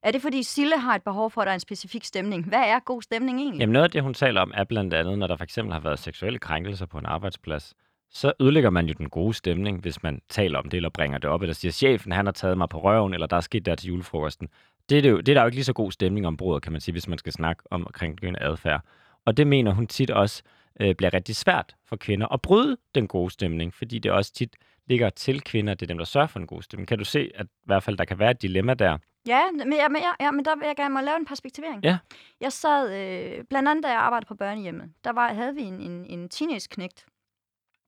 Er det, fordi Sille har et behov for, at der er en specifik stemning? Hvad er god stemning egentlig? Jamen noget af det, hun taler om, er blandt andet, når der for eksempel har været seksuelle krænkelser på en arbejdsplads, så ødelægger man jo den gode stemning, hvis man taler om det, eller bringer det op, eller siger, chefen, han har taget mig på røven, eller der er sket der til julefrokosten. Det er, det jo, det er der jo ikke lige så god stemning om bordet, kan man sige, hvis man skal snakke om krænkende adfærd. Og det mener hun tit også øh, bliver rigtig svært for kvinder at bryde den gode stemning, fordi det også tit ligger til kvinder, det er dem, der sørger for en god stemning. Kan du se, at i hvert fald der kan være et dilemma der? Ja, men, ja, men, ja, ja, men der vil jeg gerne må lave en perspektivering. Ja. Jeg sad, øh, blandt andet da jeg arbejdede på børnehjemmet, der var, havde vi en, en, en teenage-knægt,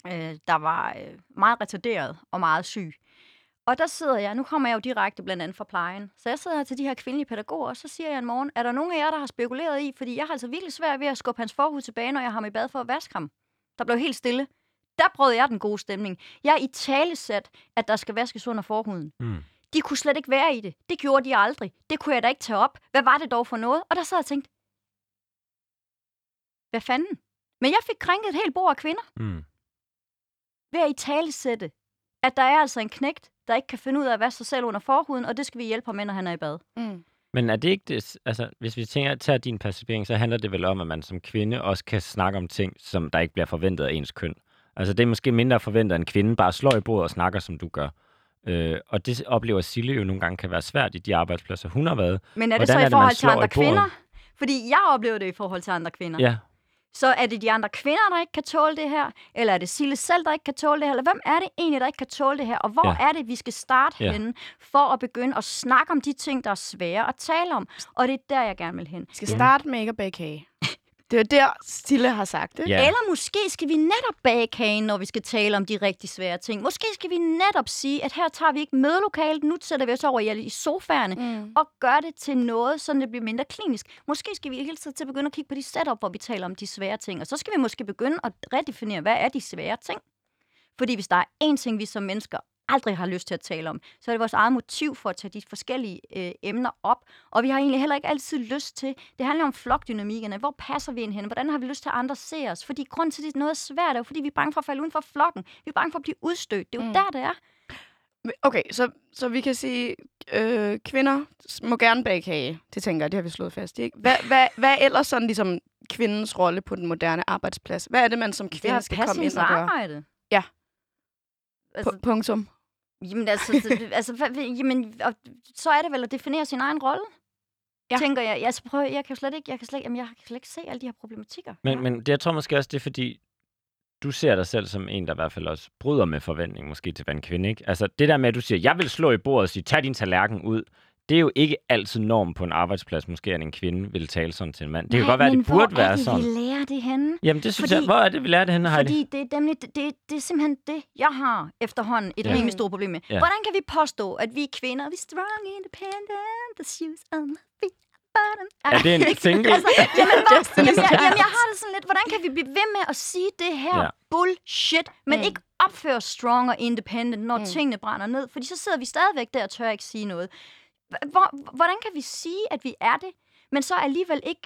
øh, der var øh, meget retarderet og meget syg. Og der sidder jeg, nu kommer jeg jo direkte blandt andet fra plejen, så jeg sidder her til de her kvindelige pædagoger, og så siger jeg en morgen, er der nogen af jer, der har spekuleret i, fordi jeg har altså virkelig svært ved at skubbe hans forhud tilbage, når jeg har ham i bad for at vaske ham. Der blev helt stille. Der prøvede jeg den gode stemning. Jeg er i talesat, at der skal vaskes under forhuden. Mm. De kunne slet ikke være i det. Det gjorde de aldrig. Det kunne jeg da ikke tage op. Hvad var det dog for noget? Og der sad jeg og tænkte, hvad fanden? Men jeg fik krænket et helt bord af kvinder Mm. ved at i talesætte, at der er altså en knægt, der ikke kan finde ud af at vaske sig selv under forhuden, og det skal vi hjælpe ham med, når han er i bad. Mm. Men er det ikke det, altså hvis vi tænker, tager din perspektivering, så handler det vel om, at man som kvinde også kan snakke om ting, som der ikke bliver forventet af ens køn. Altså det er måske mindre forventet, at en kvinde bare slår i bordet og snakker, som du gør. Øh, og det oplever Sille jo nogle gange kan være svært i de arbejdspladser, hun har været. Men er Hvordan det så er i forhold til andre kvinder? Fordi jeg oplever det i forhold til andre kvinder. Ja, Så er det de andre kvinder, der ikke kan tåle det her? Eller er det Sille selv, der ikke kan tåle det her? Eller hvem er det egentlig, der ikke kan tåle det her? Og hvor Ja. er det, vi skal starte ja. henne for at begynde at snakke om de ting, der er svære at tale om? Og det er der, jeg gerne vil hen. Vi skal starte med ikke at bage kage. Det er der, Stille har sagt det. ja. Eller måske skal vi netop bage kagen, når vi skal tale om de rigtig svære ting. Måske skal vi netop sige, at her tager vi ikke mødelokalet, nu sætter vi os over i, i sofaerne, Mm. og gør det til noget, så det bliver mindre klinisk. Måske skal vi hele tiden til at begynde at kigge på de setup, hvor vi taler om de svære ting. Og så skal vi måske begynde at redefinere, hvad er de svære ting? Fordi hvis der er én ting, vi som mennesker aldrig har lyst til at tale om. Så er det vores eget motiv for at tage de forskellige øh, emner op. Og vi har egentlig heller ikke altid lyst til, det handler om flokdynamikkerne. Hvor passer vi ind hen? Hvordan har vi lyst til, at andre ser os? Fordi grund til, at det er noget svært, er jo, fordi vi er bange for at falde uden for flokken. Vi er bange for at blive udstødt. Det er jo Mm. der, det er. Okay, så, så vi kan sige, øh, kvinder må gerne bage kage. Det tænker jeg, det har vi slået fast. Ikke? Hvad, hvad, hvad er ellers sådan ligesom kvindens rolle på den moderne arbejdsplads? Hvad er det, man som kvinde skal komme ind og gøre? arbejde. Ja. Altså, Pu- Punktum. Jamen altså, det- altså jamen, og, så er det vel at definere sin egen rolle. Ja. Ja. Tænker jeg. Altså, prøv, jeg kan jo slet ikke, jeg kan slet, jamen, jeg kan slet ikke se alle de her problematikker. Men, men det, jeg tror måske også, det er fordi, du ser dig selv som en, der i hvert fald også bryder med forventning måske til, hvad en kvinde ikke? Altså det der med, at du siger, jeg vil slå i bordet og sige, tag din tallerken ud. Det er jo ikke altid norm på en arbejdsplads, måske, at en kvinde vil tale sådan til en mand. Det kan Nej, godt være, at men det burde hvor er være det, sådan. vi lærer det henne? Jamen det synes Fordi- jeg, hvor er det, vi lærer det henne, Heidi? Fordi det er, nemlig, det, det, det er simpelthen det, jeg har efterhånden et Ja. ja. rimelig stort problem med. Ja. Hvordan kan vi påstå, at vi er kvinder, vi er strong, independent, the shoes on my feet. Er det en *laughs* single? altså, jamen, hvor, jamen, jeg, jamen, jeg har det sådan lidt, hvordan kan vi blive ved med at sige det her Ja. bullshit, men Mm. ikke opføre strong og independent, når mm. tingene brænder ned? Fordi så sidder vi stadigvæk der og tør ikke sige noget. Hvor, hvordan kan vi sige, at vi er det, men så alligevel ikke...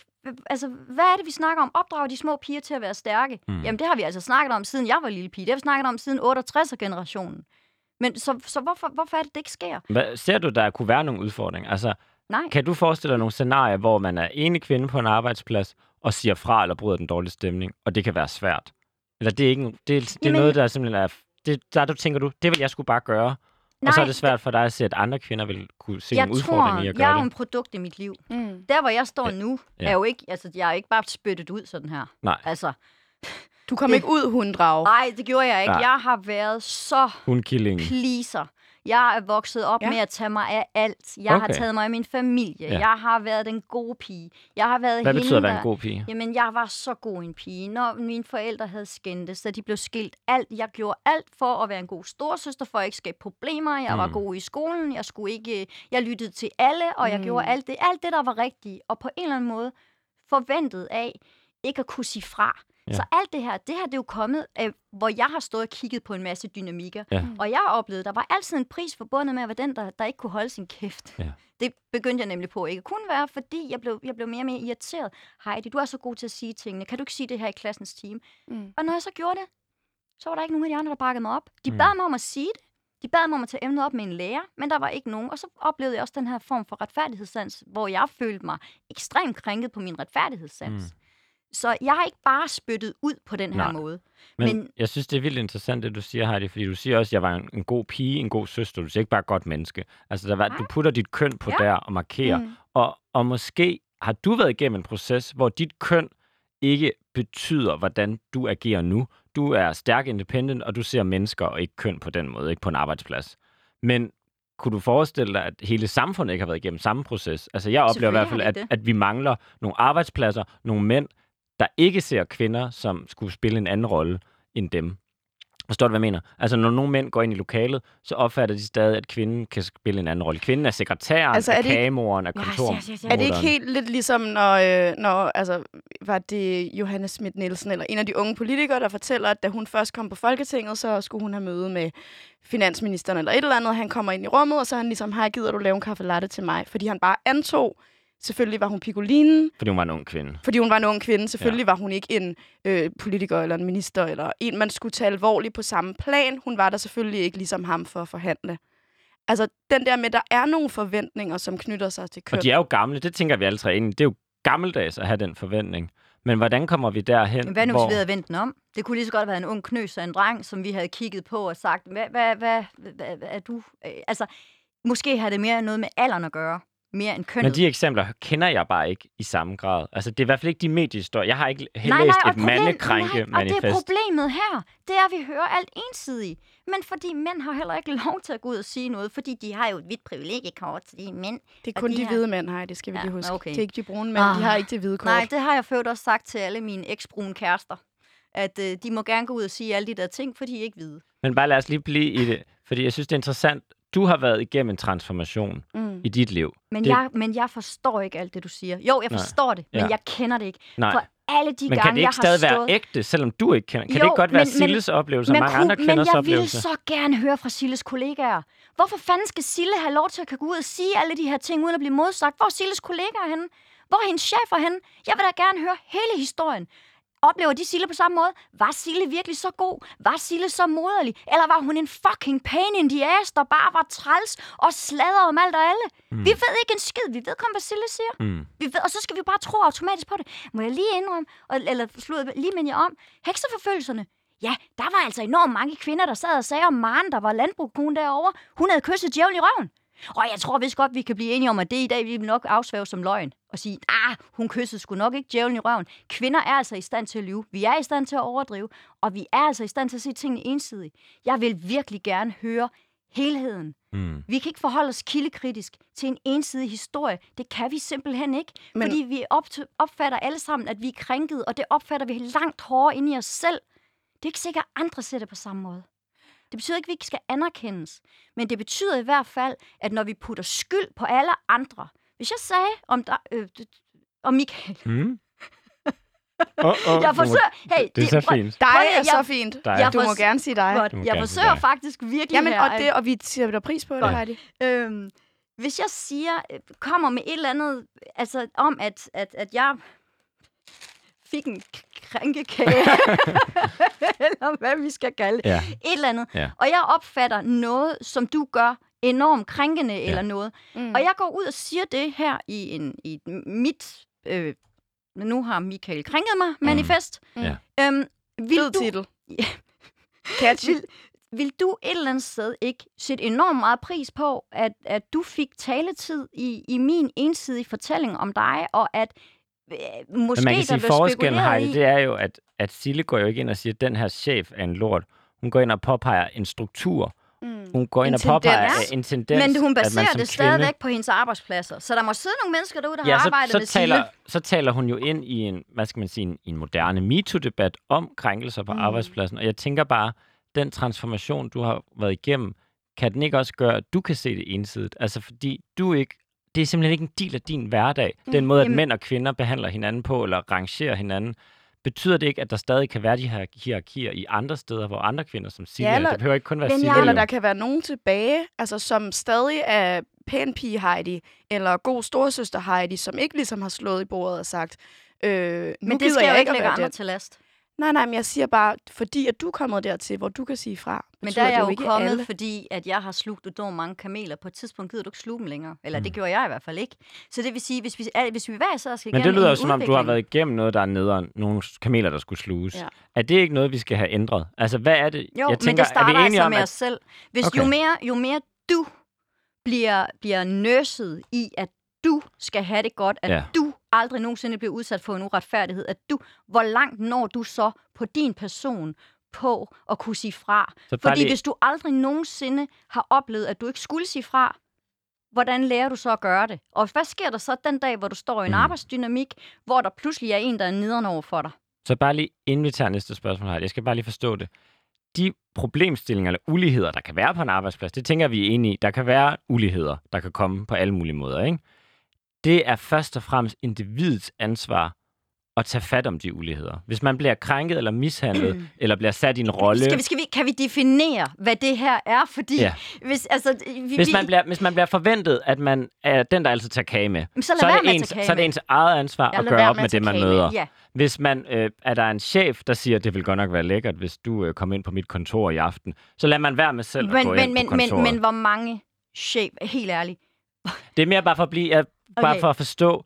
Altså, hvad er det, vi snakker om? Opdrage de små piger til at være stærke. Mm. Jamen, det har vi altså snakket om, siden jeg var lille pige. Det har vi snakket om siden 68'er-generationen. Men så, så hvorfor, hvorfor er det, det ikke sker? Hvad, ser du, der kunne være nogle udfordringer? Altså, Nej. kan du forestille dig nogle scenarier, hvor man er ene kvinde på en arbejdsplads og siger fra eller bryder den dårlige stemning, og det kan være svært? Eller det er, ikke, det, det er Jamen- noget, der simpelthen er... Det, der du tænker du, det vil jeg skulle bare gøre. Nej, og så er det svært for dig at se, at andre kvinder vil kunne se jeg en udfordring tror, i at jeg er gøre jo en produkt i mit liv. Mm. Der, hvor jeg står Ja. nu, Ja. er jo ikke... Altså, jeg er ikke bare spyttet ud sådan her. Nej, Altså, Du kom Det- ikke ud, hunddrag. nej, det gjorde jeg ikke. Nej. Jeg har været så hundkillingen. pleaser. Jeg er vokset op Ja. med at tage mig af alt. Jeg har Okay. taget mig af min familie. Ja. Jeg har været den gode pige. Jeg har været Hvad hende, betyder at være en god pige? Jamen, jeg var så god en pige. Når mine forældre havde skændtes, så de blev skilt alt. Jeg gjorde alt for at være en god storsøster, for at ikke skabe problemer. Jeg var Mm. god i skolen. Jeg skulle ikke... Jeg lyttede til alle, og jeg Mm. gjorde alt det, alt det, der var rigtigt. Og på en eller anden måde forventet af ikke at kunne sige fra. Ja. Så alt det her, det her det er jo kommet, af, hvor jeg har stået og kigget på en masse dynamikker. Ja. Og jeg har oplevet, der var altid en pris forbundet med at være den, der, der ikke kunne holde sin kæft. Ja. Det begyndte jeg nemlig på ikke at kunne være, fordi jeg blev, jeg blev mere og mere irriteret. Heidi, du er så god til at sige tingene. Kan du ikke sige det her i klassens team? Mm. Og når jeg så gjorde det, så var der ikke nogen af de andre, der bakkede mig op. De Mm. bad mig om at sige det. De bad mig om at tage emnet op med en lærer, men der var ikke nogen. Og så oplevede jeg også den her form for retfærdighedssans, hvor jeg følte mig ekstremt krænket på min retfærdighedssans. Mm. Så jeg har ikke bare spyttet ud på den her Nej. måde. Men, Men- jeg synes, det er vildt interessant, det du siger, Heidi, fordi du siger også, at jeg var en, en god pige, en god søster. Du siger ikke bare godt menneske. Altså, der var, du putter dit køn på Ja. der og markerer. Mm. Og, og måske har du været igennem en proces, hvor dit køn ikke betyder, hvordan du agerer nu. Du er stærk independent, og du ser mennesker og ikke køn på den måde, ikke på en arbejdsplads. Men kunne du forestille dig, at hele samfundet ikke har været igennem samme proces? Altså, jeg oplever i hvert fald, at, at vi mangler nogle arbejdspladser, nogle mænd, der ikke ser kvinder, som skulle spille en anden rolle end dem. Forstår du, hvad jeg mener? Altså, når nogle mænd går ind i lokalet, så opfatter de stadig, at kvinden kan spille en anden rolle. Kvinden er sekretæren, Altså, er er det ikke- kagemoren, er Yes, kontor. yes, yes, yes. Er det ikke helt lidt ligesom, når, øh, når altså, var det Johannes Schmidt Nielsen, eller en af de unge politikere, der fortæller, at da hun først kom på Folketinget, så skulle hun have møde med finansministeren eller et eller andet. Han kommer ind i rummet, og så er han ligesom, hej, gider du lave en kaffe latte til mig? Fordi han bare antog, selvfølgelig var hun pigolinen, Fordi hun var en ung kvinde. fordi hun var en ung kvinde. Selvfølgelig ja. var hun ikke en øh, politiker eller en minister, eller en, man skulle tage alvorligt på samme plan. Hun var der selvfølgelig ikke ligesom ham for at forhandle. Altså, den der med, der er nogle forventninger, som knytter sig til køn. Og de er jo gamle, det tænker vi alle tre ind i. Det er jo gammeldags at have den forventning. Men hvordan kommer vi derhen, Men hvad nu, hvor... hvis vi havde vendt den om? Det kunne lige så godt have været en ung knøs og en dreng, som vi havde kigget på og sagt, hvad, hvad, hvad, hvad, hvad er du? Øh, Altså, måske har det mere noget med alderen at gøre, mere end kønnet. Men de eksempler kender jeg bare ikke i samme grad. Altså, det er i hvert fald ikke de mediehistorier. Jeg har ikke læst nej, nej, et mandekrænke nej, og det er manifest. problemet her. Det er, at vi hører alt ensidigt. Men fordi mænd har heller ikke *laughs* lov til at gå ud og sige noget, fordi de har jo et hvidt privilegiekort, så de er mænd. Det er kun de de her- hvide mænd, hej, det skal vi Ja, lige huske. okay. Det er ikke de brune mænd, de Ah. har ikke det hvide kort. Nej, det har jeg fået også sagt til alle mine eksbrune kærester. At øh, de må gerne gå ud og sige alle de der ting, for de er ikke hvide. Men bare lad os lige blive i det, fordi jeg synes, det er interessant. Du har været igennem en transformation Mm. i dit liv. Men, Det- jeg, men jeg forstår ikke alt det, du siger. Jo, jeg Nej. forstår det, men Ja. jeg kender det ikke. Nej, For alle de Men gange, kan det ikke stadig har være stået... ægte, selvom du ikke kender? Kan det Jo, ikke godt være men- men- Silles oplevelse og mange kunne- andre kvinders men jeg oplevelse? vil så gerne høre fra Silles kollegaer. Hvorfor fanden skal Sille have lov til at gå ud og sige alle de her ting, uden at blive modsagt? Hvor er Silles kollegaer henne? Hvor er hendes chefer henne? Jeg vil da gerne høre hele historien. Oplever de Sille på samme måde? Var Sille virkelig så god? Var Sille så moderlig? Eller var hun en fucking pain in the ass, der bare var træls og sladder om alt og alle? Mm. Vi ved ikke en skid. Vi ved kun, hvad Sille siger. Mm. Vi ved, og så skal vi bare tro automatisk på det. Må jeg lige indrømme, og, eller slået, lige minde jer om, hekseforfølgelserne. Ja, der var altså enormt mange kvinder, der sad og sagde om Maren, der var landbrugskone derovre. Hun havde kysset djævlen i røven. Og jeg tror vist godt, vi kan blive enige om, at det i dag vi vil nok afsvæve som løgn. Og sige, ah, hun kyssede sgu nok ikke djævlen i røven. Kvinder er altså i stand til at lyve. Vi er i stand til at overdrive. Og vi er altså i stand til at se tingene ensidigt. Jeg vil virkelig gerne høre helheden. Mm. Vi kan ikke forholde os kildekritisk til en ensidig historie. Det kan vi simpelthen ikke. Men-. Fordi vi op opfatter alle sammen, at vi er krænket, og det opfatter vi langt hårdere ind i os selv. Det er ikke sikkert, at andre ser det på samme måde. Det betyder ikke, at vi ikke skal anerkendes. Men det betyder i hvert fald, at når vi putter skyld på alle andre. Hvis jeg sagde om, dig, øh, om Michael... Mm. Oh, oh, Jeg forsøger... Hey, Det er så prøv- fint. Dig er jeg- så fint. Dig. Jeg Du må gerne sige dig. Godt. Jeg forsøger dig. faktisk virkelig Jamen, her, og, det, og vi sætter dig pris på det, Godt. Heidi. Øhm, hvis jeg siger, øh, kommer med et eller andet, altså om, at, at, at jeg fik en krænkekage, *laughs* eller hvad vi skal kalde det, Ja. et eller andet, Ja. og jeg opfatter noget, som du gør enormt krænkende ja. eller noget, Mm. og jeg går ud og siger det her i, en, i mit, øh, nu har Michael krænket mig, manifest. Mm. Ja. Øhm, vil Fed du, titel. *laughs* Catchy. vil, vil du et eller andet sted ikke sætte enormt meget pris på, at, at du fik taletid i, i min ensidige fortælling om dig, og at måske Men man kan der sige, forskellen, i... det er jo, at, at Sille går jo ikke ind og siger, at den her chef er en lort. Hun går ind og påpeger en struktur. Mm. Hun går ind En og påpeger øh, en tendens, Men hun at man baserer som det kvinde- stadigvæk på hendes arbejdspladser. Så der må sidde nogle mennesker derude, der Ja, har så, arbejdet så, med taler, Sille. så taler hun jo ind i en, hvad skal man sige, en, en moderne MeToo-debat om krænkelser på mm. arbejdspladsen. Og jeg tænker bare, den transformation, du har været igennem, kan den ikke også gøre, at du kan se det ensidigt? Altså fordi du ikke, det er simpelthen ikke en del af din hverdag. Den måde, at Jamen- mænd og kvinder behandler hinanden på, eller rangerer hinanden. Betyder det ikke, at der stadig kan være de her hierarkier i andre steder, hvor andre kvinder som siger, Ja, eller- det behøver ikke kun være jeg- Eller der kan være nogen tilbage, altså som stadig er pæn pige Heidi, eller god storsøster Heidi, som ikke ligesom har slået i bordet og sagt, øh, nu Men det gider skal jeg jo ikke lægge andre den. til last. Nej, nej, men jeg siger bare, fordi at du er kommet dertil, hvor du kan sige fra. Men der er jeg jo ikke kommet, alle. fordi at jeg har slugt enormt mange kameler. På et tidspunkt gider du ikke sluge dem længere. Eller Mm. det gjorde jeg i hvert fald ikke. Så det vil sige, hvis vi, hvis vi hver især skal Men det lyder jo som om, du har været igennem noget, der er nederen. Nogle kameler, der skulle sluges. Ja. Er det ikke noget, vi skal have ændret? Altså, hvad er det? Jo, jeg tænker, men det starter er vi enige altså om, med at os selv. Hvis Okay. jo, mere, jo mere du bliver, bliver nøset i, at du skal have det godt, at ja. du aldrig nogensinde bliver udsat for en uretfærdighed, at du, hvor langt når du så på din person på at kunne sige fra? Så Fordi lige- hvis du aldrig nogensinde har oplevet, at du ikke skulle sige fra, hvordan lærer du så at gøre det? Og hvad sker der så den dag, hvor du står i en Mm. arbejdsdynamik, hvor der pludselig er en, der er nederen over for dig? Så bare lige, inden vi tager næste spørgsmål her, jeg skal bare lige forstå det. De problemstillinger eller uligheder, der kan være på en arbejdsplads, det tænker vi er enige i. Der kan være uligheder, der kan komme på alle mulige måder, ikke? Det er først og fremmest individets ansvar at tage fat om de uligheder. Hvis man bliver krænket eller mishandlet, eller bliver sat i en rolle... Skal vi, skal vi, kan vi definere, hvad det her er? Fordi Ja. hvis, altså, vi, Hvis vi- man, bliver, hvis man bliver forventet, at man er den, der altid tager kage med, så så er, det at ens, så er det ens eget ansvar Ja, at gøre op med med at det, man møder. Ja, Hvis man øh, er der en chef, der siger, at det vil godt nok være lækkert, hvis du øh, kommer ind på mit kontor i aften, så lad man være med selv at men, gå men, ind men, på men, kontoret. men hvor mange chef, helt ærligt, Det er mere bare for at blive, at, bare Okay. for at forstå,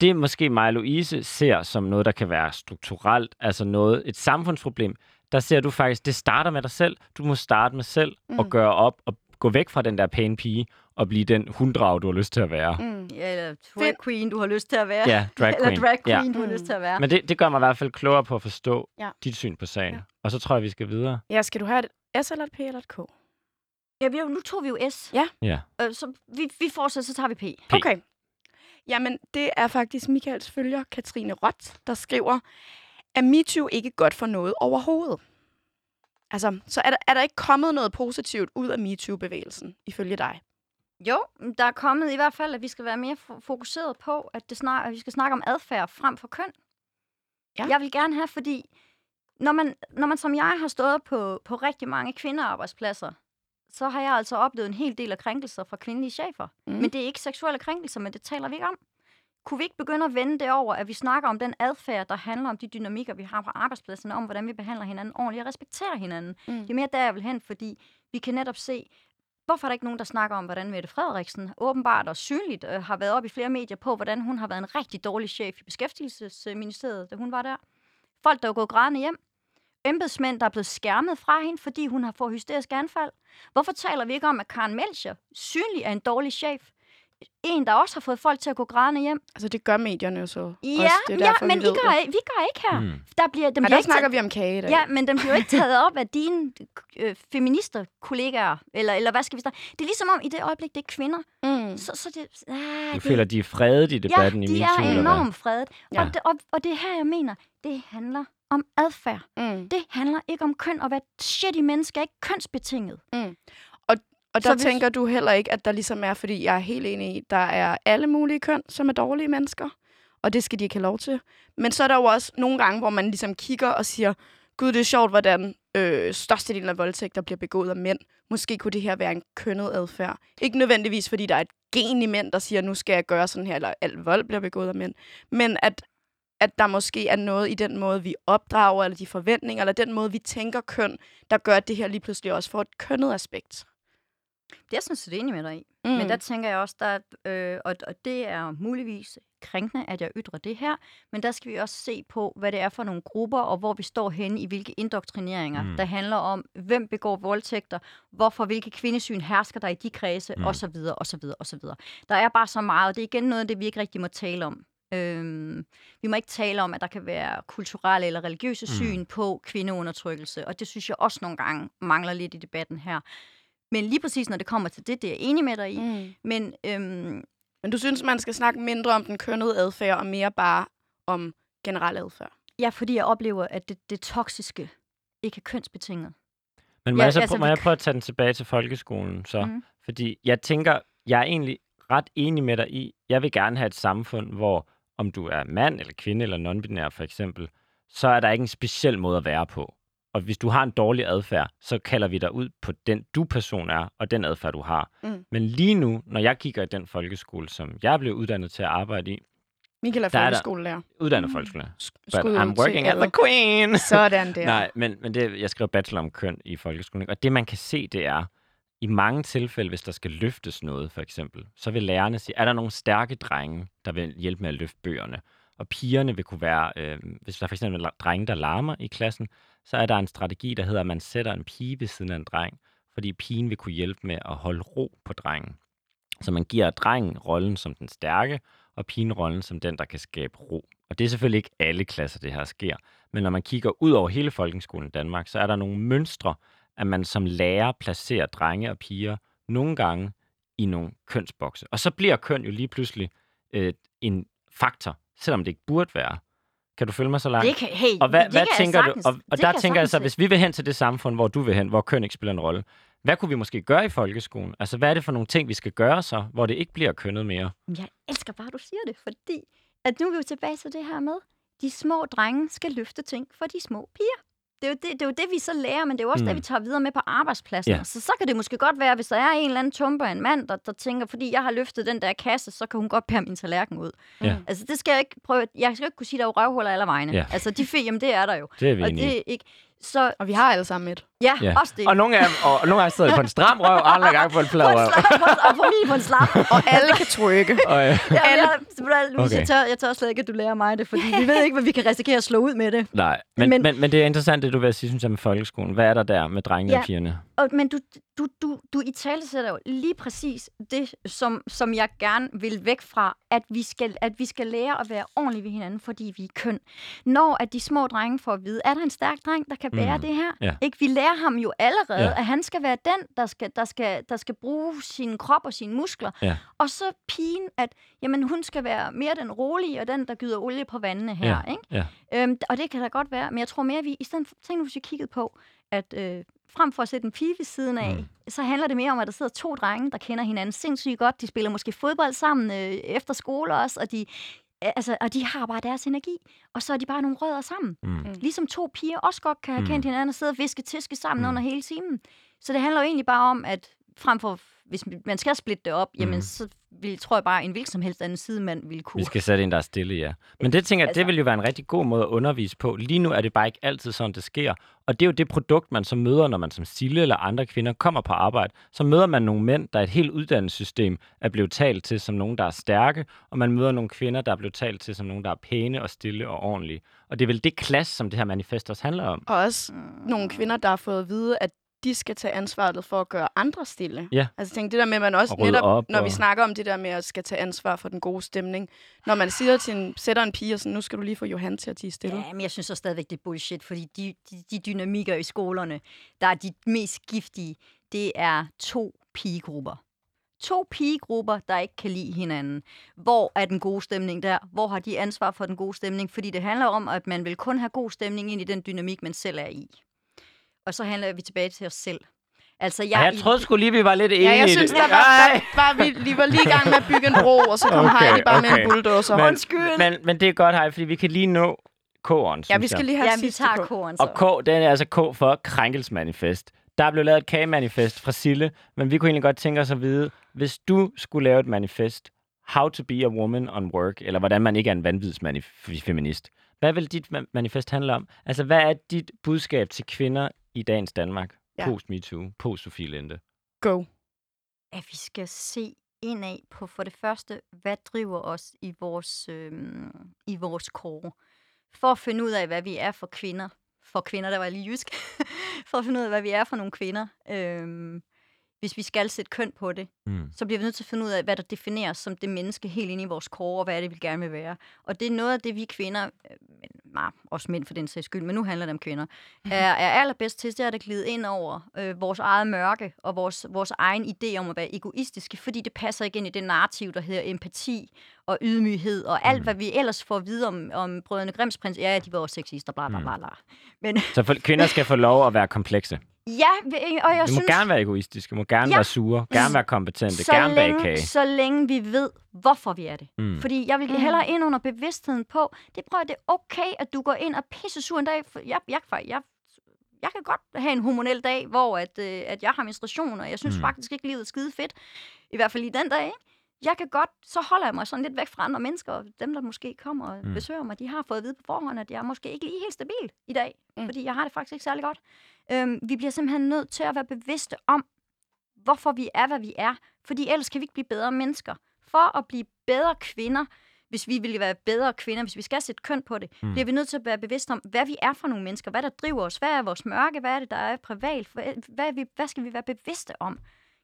det måske mig og Louise ser som noget, der kan være strukturelt, altså noget, et samfundsproblem. Der ser du faktisk, det starter med dig selv. Du må starte med selv mm. og gøre op og gå væk fra den der pæne pige og blive den hunddrag, du har lyst til at være. Mm. eller drag queen, du har lyst til at være. Ja, drag Eller queen. drag Ja. queen, du har Mm. lyst til at være. Men det, det gør mig i hvert fald klogere på at forstå Ja. dit syn på sagen. Ja. Og så tror jeg, vi skal videre. Ja, skal du have et S eller et P eller et K? Ja, vi, nu tog vi jo S. Ja. Ja. Øh, så vi, vi fortsætter, så tager vi P. P. Okay. Jamen, det er faktisk Michaels følger, Katrine Rott, der skriver, er MeToo ikke godt for noget overhovedet? Altså, så er der, er der ikke kommet noget positivt ud af MeToo-bevægelsen, ifølge dig? Jo, der er kommet i hvert fald, at vi skal være mere fo- fokuseret på, at, det snak, at vi skal snakke om adfærd frem for køn. Ja. Jeg vil gerne have, fordi når man, når man som jeg har stået på, på rigtig mange kvindearbejdspladser, så har jeg altså oplevet en hel del af krænkelser fra kvindelige chefer. Mm. Men det er ikke seksuelle krænkelser, men det taler vi ikke om. Kunne vi ikke begynde at vende det over, at vi snakker om den adfærd, der handler om de dynamikker, vi har på arbejdspladserne, om hvordan vi behandler hinanden ordentligt og respekterer hinanden. Mm. Det er mere der, jeg vil hen, fordi vi kan netop se, hvorfor er der ikke nogen, der snakker om, hvordan Mette Frederiksen åbenbart og synligt øh, har været op i flere medier på, hvordan hun har været en rigtig dårlig chef i Beskæftigelsesministeriet, da hun var der. Folk, der er gået grædende hjem. Embedsmænd, der er blevet skærmet fra hende, fordi hun har fået hysterisk anfald. Hvorfor taler vi ikke om, at Karen Melcher synligt er en dårlig chef? En, der også har fået folk til at gå grædende hjem. Altså, det gør medierne jo så. Ja, også. Det er ja derfor, men vi vi gør, det. vi gør ikke her. Mm. Der bliver, dem Ja, bliver der ikke snakker taget- vi om kage i dag. Ja, men den bliver jo ikke taget op af dine øh, feminister-kollegaer, eller, eller hvad skal vi snakke? Det er ligesom om, i det øjeblik, det er kvinder, Mm. så, så det... Ah, Du det føler, de er fredet i debatten ja, i de MeToo, er eller hvad? enormt fredet. Ja. Og, det, og, og det er her, jeg mener, det handler om adfærd. Mm. Det handler ikke om køn, og hvad shit i mennesker er ikke kønsbetinget. Og Så der hvis- tænker du heller ikke, at der ligesom er, fordi jeg er helt enig i, der er alle mulige køn, som er dårlige mennesker, og det skal de ikke have lov til. Men så er der jo også nogle gange, hvor man ligesom kigger og siger, gud, det er sjovt, hvordan øh, størstedelen af voldtægter bliver begået af mænd. Måske kunne det her være en kønnet adfærd. Ikke nødvendigvis, fordi der er et gen i mænd, der siger, nu skal jeg gøre sådan her, eller al vold bliver begået af mænd. Men at, at der måske er noget i den måde, vi opdrager, eller de forventninger, eller den måde, vi tænker køn, der gør, at det her lige pludselig også får et kønnet aspekt. Det er jeg sådan set enig med dig i. Mm. Men der tænker jeg også, der, øh, og, og det er muligvis krænkende, at jeg ytrer det her, men der skal vi også se på, hvad det er for nogle grupper, og hvor vi står henne i hvilke indoktrineringer, Mm. der handler om, hvem begår voldtægter, hvorfor hvilke kvindesyn hersker der i de kredse, Mm. osv., osv., osv. Der er bare så meget, og det er igen noget af det, vi ikke rigtig må tale om. Øhm, vi må ikke tale om, at der kan være kulturelle eller religiøse Mm. syn på kvindeundertrykkelse, og det synes jeg også nogle gange mangler lidt i debatten her. Men lige præcis når det kommer til det, det er jeg enig med dig i. Mm. Men øhm, Men du synes, man skal snakke mindre om den kønnede adfærd, og mere bare om generel adfærd? ja, fordi jeg oplever, at det, det toksiske ikke er kønsbetinget. Men må, Ja, jeg, så, altså, må jeg prøve at tage den tilbage til folkeskolen så? Mhm. Fordi jeg tænker, jeg er egentlig ret enig med dig i, jeg vil gerne have et samfund, hvor om du er mand eller kvinde eller non-binær for eksempel, så er der ikke en speciel måde at være på. Og hvis du har en dårlig adfærd, så kalder vi dig ud på den du person er, og den adfærd du har. Mm. Men lige nu, når jeg kigger i den folkeskole, som jeg blev uddannet til at arbejde i, Michael er er folkeskolelærer. uddannet folkeskole, but Skud ud I'm working at the queen. Sådan *laughs* der. Nej, men, men det, jeg skrev bachelor om køn i folkeskolen. Og det, man kan se, det er, i mange tilfælde, hvis der skal løftes noget, for eksempel, så vil lærerne sige, er der nogle stærke drenge, der vil hjælpe med at løfte bøgerne? Og pigerne vil kunne være, øh, hvis der for eksempel er drenge, der larmer i klassen, så er der en strategi, der hedder, at man sætter en pige ved siden af en dreng, fordi pigen vil kunne hjælpe med at holde ro på drengen. Så man giver drengen rollen som den stærke, og pigen rollen som den, der kan skabe ro. Og det er selvfølgelig ikke alle klasser, det her sker. Men når man kigger ud over hele folkeskolen i Danmark, så er der nogle mønstre, at man som lærer placerer drenge og piger nogle gange i nogle kønsbokse. Og så bliver køn jo lige pludselig øh, en faktor, selvom det ikke burde være. Kan du følge mig så langt? Det kan, hey, Og hvad, det hvad kan jeg tænker sagtens, du? Og, og det der kan tænker jeg så, sagtens hvis vi vil hen til det samfund, hvor du vil hen, hvor køn ikke spiller en rolle, hvad kunne vi måske gøre i folkeskolen? Altså, hvad er det for nogle ting, vi skal gøre så, hvor det ikke bliver kønnet mere? Jeg elsker bare, at du siger det, fordi at nu er vi jo tilbage til det her med, de små drenge skal løfte ting for de små piger. Det er, jo det, det er jo det, vi så lærer, men det er jo også Mm. det, vi tager videre med på arbejdspladsen. Ja. Så, så kan det måske godt være, hvis der er en eller anden tumper en mand, der, der tænker, fordi jeg har løftet den der kasse, så kan hun godt bære min tallerken ud. Ja. Altså, det skal jeg ikke prøve. Jeg skal ikke kunne sige, der er røvhuller alle vegne. Ja. Altså, de fe, jamen det er der jo. Det er vi Og det er ikke... Så Og vi har alle sammen et. ja, Ja. også det. Og nogle af og, og nogle gange sidder de på en stram røv, og andre gange på en flad på røv. og for mig på en slap. *laughs* Og alle kan trykke. Og, øh, Ja, jeg, Louise, Okay. jeg, tør, jeg tør slet ikke, at du lærer mig det, fordi vi ved ikke, hvad vi kan risikere at slå ud med det. nej, men, men, Men- men, men det er interessant, det du vil sige, synes jeg, med folkeskolen. Hvad er der der med drengene Ja. og pigerne? Og, men du, du, du, du i tale sætter jo lige præcis det, som, som jeg gerne vil væk fra, at vi, skal, at vi skal lære at være ordentlige ved hinanden, fordi vi er køn. Når at de små drenge får at vide, er der en stærk dreng, der kan bære Mm. det her? Ja. Ikke? Vi lærer ham jo allerede, Ja. at han skal være den, der skal, der, skal, der skal bruge sin krop og sine muskler. Ja. Og så pigen, at jamen, hun skal være mere den rolige, og den, der gyder olie på vandene her. Ja. Ikke? Ja. Øhm, og det kan da godt være, men jeg tror mere, vi i stedet for, tænk nu, hvis vi kiggede på, at øh, frem for at sætte en pige ved siden af, Mm. mm. så handler det mere om, at der sidder to drenge, der kender hinanden sindssygt godt. De spiller måske fodbold sammen øh, efter skole også, og de, altså, og de har bare deres energi, og så er de bare nogle rødder sammen. Mm. Ligesom to piger også godt kan have Mm. kendt hinanden og sidde og viske tiske sammen Mm. under hele timen. Så det handler jo egentlig bare om, at frem for, hvis man skal splitte det op, jamen Mm. så vil, tror jeg bare, en hvilken som helst anden sidemand ville kunne. Vi skal sætte en, der er stille, ja. Men det tænker jeg, det Altså- vil jo være en rigtig god måde at undervise på. Lige nu er det bare ikke altid sådan, det sker. Og det er jo det produkt, man så møder, når man som Sille eller andre kvinder kommer på arbejde. Så møder man nogle mænd, der er et helt uddannelsessystem er blevet talt til som nogen, der er stærke, og man møder nogle kvinder, der er blevet talt til som nogen, der er pæne og stille og ordentlige. Og det er vel det klasse, som det her manifest også handler om. Og også nogle kvinder, der har fået at vide, at de skal tage ansvaret for at gøre andre stille. Ja. Altså tænk det der med, at man også Og netop, op når vi og- snakker om det der med at skal tage ansvar for den gode stemning. Når man siger til en, sætter en pige og sådan, nu skal du lige få Johan til at tige stille. Ja, men jeg synes så stadigvæk, det er bullshit, fordi de, de, de dynamikker i skolerne, der er de mest giftige, det er to pigegrupper. To pigegrupper, der ikke kan lide hinanden. Hvor er den gode stemning der? Hvor har de ansvar for den gode stemning? Fordi det handler om, at man vil kun have god stemning ind i den dynamik, man selv er i. Og så handler vi tilbage til os selv. Altså, jeg, Ja, jeg troede sgu lige, vi var lidt enige Ja, jeg i synes, det. der var, der var vi lige, var lige i gang med at bygge en bro, og så kom Okay, Heidi bare med okay. en bulldozer. Men- Undskyld! Men, men det er godt, Hej, fordi vi kan lige nå K'eren, ja, vi skal lige have Ja, vi sidste tager på. koren så. Og K, den er altså K for krænkelsesmanifest. Der er blevet lavet et kagemanifest fra Sille, men vi kunne egentlig godt tænke os at vide, hvis du skulle lave et manifest, how to be a woman on work, eller hvordan man ikke er en vanvidsfeminist. Hvad vil dit ma- manifest handle om? Altså, hvad er dit budskab til kvinder i dagens Danmark? Ja. Post MeToo, post Sofie Linde. Go. at vi skal se indad på for det første, hvad driver os i vores, øhm, i vores kåre. For at finde ud af, hvad vi er for kvinder. For kvinder, der var lige jysk. *laughs* for at finde ud af, hvad vi er for nogle kvinder. Øhm, hvis vi skal sætte køn på det, Mm. så bliver vi nødt til at finde ud af, hvad der defineres som det menneske helt inde i vores kåre, og hvad er det, vi gerne vil være. Og det er noget af det, vi kvinder, øh, men, nej, også mænd for den sags skyld, men nu handler det om kvinder, er, er allerbedst til, at glide ind over øh, vores eget mørke og vores, vores egen idé om at være egoistiske, fordi det passer ikke ind i det narrativ, der hedder empati og ydmyghed og alt, Mm. hvad vi ellers får at vide om, om brødrene Grimms prins. Ja, de var også sexister, bla bla Mm. bla bla. Men Så for, kvinder skal få lov at være komplekse. Ja, og jeg må synes... gerne være egoistiske, må gerne Ja. være sure, gerne være kompetente, så gerne bage længe, kage. så længe vi ved, hvorfor vi er det. Mm. Fordi jeg vil Mm. hellere ind under bevidstheden på, det prøver det er okay, at du går ind og pisse sur en dag. For jeg, jeg, jeg, jeg, jeg kan godt have en hormonel dag, hvor at, øh, at jeg har menstruation, og jeg synes Mm. faktisk ikke, livet er skide fedt. I hvert fald lige den dag, ikke? Jeg kan godt, så holder jeg mig sådan lidt væk fra andre mennesker, og dem, der måske kommer og Mm. besøger mig, de har fået at vide på forhånd, at jeg er måske ikke lige helt stabil i dag, mm. fordi jeg har det faktisk ikke særlig godt. Øhm, vi bliver simpelthen nødt til at være bevidste om, hvorfor vi er, hvad vi er, fordi ellers kan vi ikke blive bedre mennesker. For at blive bedre kvinder, hvis vi vil være bedre kvinder, hvis vi skal sætte køn på det, Mm. bliver vi nødt til at være bevidste om, hvad vi er for nogle mennesker, hvad der driver os, hvad er vores mørke, hvad er det, der er privat, hvad, hvad, vi, hvad skal vi være bevidste om?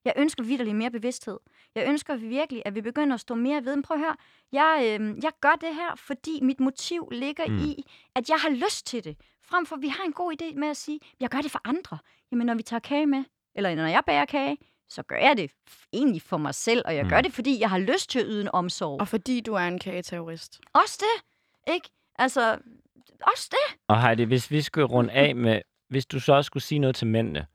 Jeg ønsker vidderlig mere bevidsthed. Jeg ønsker virkelig, at vi begynder at stå mere ved. Men prøv at høre, jeg, øh, jeg gør det her, fordi mit motiv ligger Mm. i, at jeg har lyst til det. Frem for, at vi har en god idé med at sige, jeg gør det for andre. Jamen, når vi tager kage med, eller når jeg bager kage, så gør jeg det egentlig for mig selv, og jeg Mm. mm. gør det, fordi jeg har lyst til at yde en omsorg. Og fordi du er en kageterrorist. Også det, ikke? Altså, også det. Og Heidi, hvis vi skulle runde af med, hvis du så også skulle sige noget til mændene,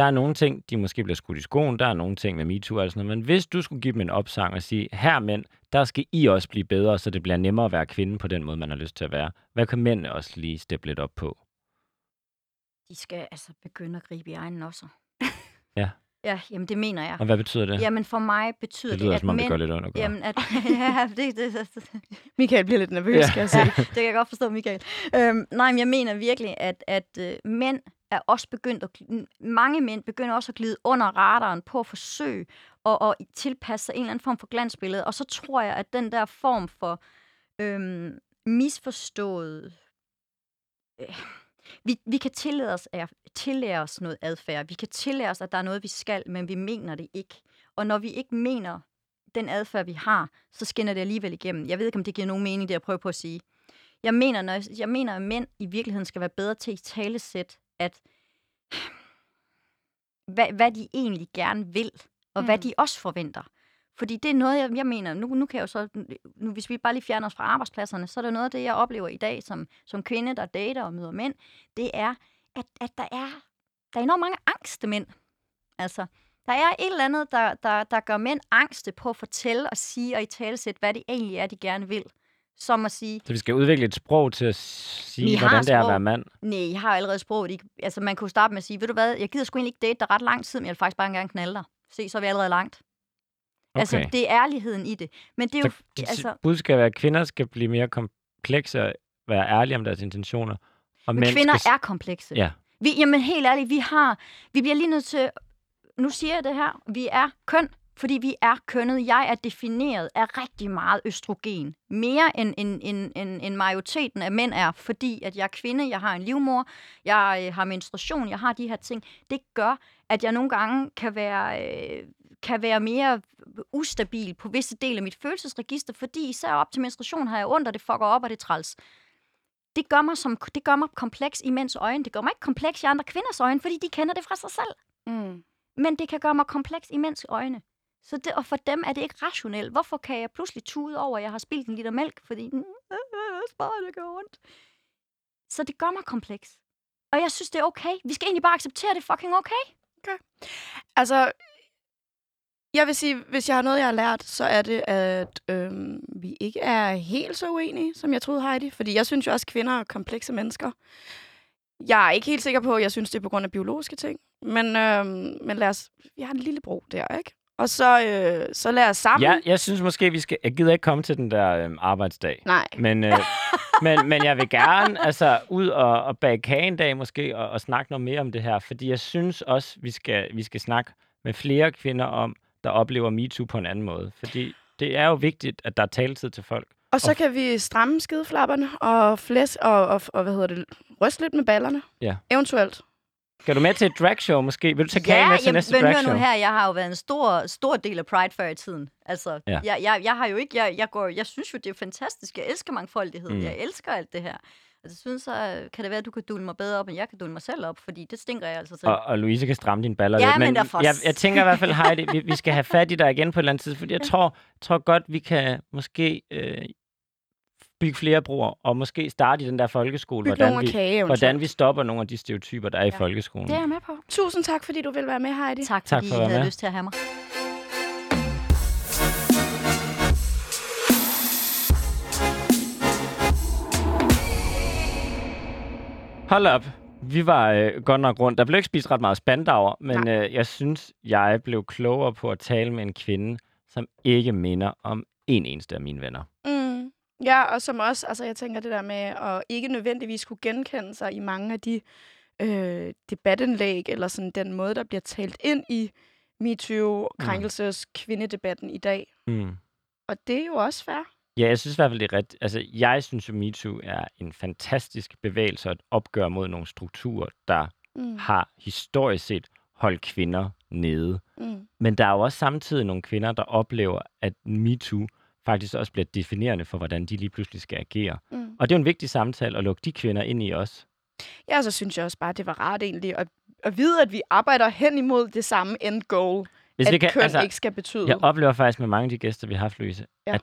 der er nogle ting, de måske bliver skudt i skoen, der er nogle ting med MeToo og sådan noget, men hvis du skulle give dem en opsang og sige, her mænd, der skal I også blive bedre, så det bliver nemmere at være kvinde på den måde, man har lyst til at være. Hvad kan mændene også lige steppe lidt op på? De skal altså begynde at gribe i egen nosser. *laughs* Ja. Ja, jamen det mener jeg. Og hvad betyder det? Jamen for mig betyder det det, lyder at som om, mænd... det gør lidt ondt gøre. Jamen, at, *laughs* ja, det, det, det, det, Michael bliver lidt nervøs, Ja. skal jeg se. *laughs* det kan jeg godt forstå, Michael. Øhm, nej, men jeg mener virkelig, at, at øh, mænd er også begyndt at... Mange mænd begynder også at glide under radaren på at forsøge at, at tilpasse sig en eller anden form for glansbillede. Og så tror jeg, at den der form for øhm, misforstået... Øh, vi, vi kan tillade os, at, tillære os noget adfærd. Vi kan tillære os, at der er noget, vi skal, men vi mener det ikke. Og når vi ikke mener den adfærd, vi har, så skinner det alligevel igennem. Jeg ved ikke, om det giver nogen mening, det jeg prøver på at sige. Jeg mener, når jeg, jeg mener, at mænd i virkeligheden skal være bedre til at talesæt, at hvad, hvad de egentlig gerne vil, og mm. hvad de også forventer. Fordi det er noget, jeg, jeg mener, nu, nu kan jeg jo så, nu, hvis vi bare lige fjerner os fra arbejdspladserne, så er det noget af det, jeg oplever i dag som, som kvinde, der dater og møder mænd, det er, at, at der er der er enormt mange angste mænd. Altså, der er et eller andet, der, der, der gør mænd angste på at fortælle og sige og i talesæt, hvad det egentlig er, de gerne vil. Som at sige, Så vi skal udvikle et sprog til at sige, hvordan det er at være mand. nej, jeg har allerede sproget. Altså, man kunne starte med at sige, ved du hvad, jeg gider sgu egentlig ikke date dig ret lang tid, men jeg vil faktisk bare gerne knalde dig. Se, så er vi allerede langt. Okay. Altså, det er ærligheden i det. Men det er jo... så dit altså, budskab er, at kvinder skal blive mere komplekse og være ærlige om deres intentioner. Og Men kvinder skal... er komplekse. Ja. Vi, jamen helt ærligt, vi har, vi bliver lige nødt til, nu siger jeg det her, vi er køn, fordi vi er kønnet. Jeg er defineret af rigtig meget østrogen. Mere end, end, end, end, end majoriteten af mænd er, fordi at jeg er kvinde, jeg har en livmor, jeg øh, har menstruation, jeg har de her ting. Det gør, at jeg nogle gange kan være, øh, kan være mere ustabil på visse dele af mit følelsesregister, fordi især op til menstruation har jeg ondt, og det fucker op, og det træls det gør, mig som, det gør mig kompleks i mænds øjne. Det gør mig ikke kompleks i andre kvinders øjne, fordi de kender det fra sig selv. Mm. Men det kan gøre mig kompleks i mænds øjne. Så det, og for dem er det ikke rationelt. Hvorfor kan jeg pludselig tude over, at jeg har spildt en liter mælk, fordi den sparer, det gør ondt. Så det gør mig kompleks. Og jeg synes, det er okay. Vi skal egentlig bare acceptere det er fucking okay. Altså, jeg vil sige, hvis jeg har noget, jeg har lært, så er det, at øhm, vi ikke er helt så uenige, som jeg troede, Heidi. Fordi jeg synes jo også, at kvinder er komplekse mennesker. Jeg er ikke helt sikker på, at jeg synes, det er på grund af biologiske ting. Men, øhm, men lad os... Vi har en lille bro der, ikke? Og så, øh, så lad os sammen... Ja, jeg synes måske, vi skal... Jeg gider ikke komme til den der øhm, arbejdsdag. Nej. Men, øh, *laughs* men, men jeg vil gerne altså, ud og, og bage kage en dag måske, og, og snakke noget mere om det her. Fordi jeg synes også, vi skal, vi skal snakke med flere kvinder om, der oplever MeToo på en anden måde. Fordi det er jo vigtigt, at der er taletid til folk. Og så Og- kan vi stramme skideflapperne og flæs og, og, og, hvad hedder det, ryste lidt med ballerne. Ja. Eventuelt. Skal du med til et dragshow måske? Vil du tage kage med til jamen, næste men dragshow? nu her, jeg har jo været en stor, stor del af Pride før i tiden. Altså, Ja. ja. jeg, jeg, jeg har jo ikke, jeg, jeg, går, jeg synes jo, det er fantastisk. Jeg elsker mangfoldighed. Mm. Jeg elsker alt det her. Altså, synes så kan det være, at du kan dule mig bedre op, end jeg kan dule mig selv op, fordi det stinker jeg altså til. Og, og Louise kan stramme dine baller Ja, lidt. men der for jeg, jeg tænker i hvert fald, *laughs* Heidi, vi, vi skal have fat i dig igen på et eller andet tidspunkt. Fordi jeg tror, tror godt, vi kan måske øh, bygge flere broer, og måske starte i den der folkeskole, hvordan vi, kage hvordan vi stopper nogle af de stereotyper, der er i Ja. folkeskolen. Det er jeg med på. Tusind tak, fordi du vil være med, Heidi. Tak, Tak fordi for at I havde med. lyst til at have mig. Hold op. Vi var øh, godt nok rundt. Der blev ikke spist ret meget spandauer, men øh, jeg synes, jeg blev klogere på at tale med en kvinde, som ikke minder om en eneste af mine venner. Mm. Ja, og som også, altså jeg tænker det der med at ikke nødvendigvis kunne genkende sig i mange af de øh, debatindlæg, eller sådan den måde, der bliver talt ind i MeToo, krænkelses, kvindedebatten i dag. Mm. Og det er jo også fair. Ja, jeg synes i hvert fald, det er ret... Altså, jeg synes jo, MeToo er en fantastisk bevægelse og et opgør mod nogle strukturer, der Mm. har historisk set holdt kvinder nede. Mm. Men der er jo også samtidig nogle kvinder, der oplever, at MeToo faktisk også bliver definerende for, hvordan de lige pludselig skal agere. Mm. Og det er jo en vigtig samtale at lukke de kvinder ind i os. Ja, så synes jeg også bare, det var rart egentlig at, at vide, at vi arbejder hen imod det samme end goal. Hvis at vi kan, køn altså, ikke skal betyde. Jeg oplever faktisk med mange af de gæster, vi har haft, Louise, Ja. at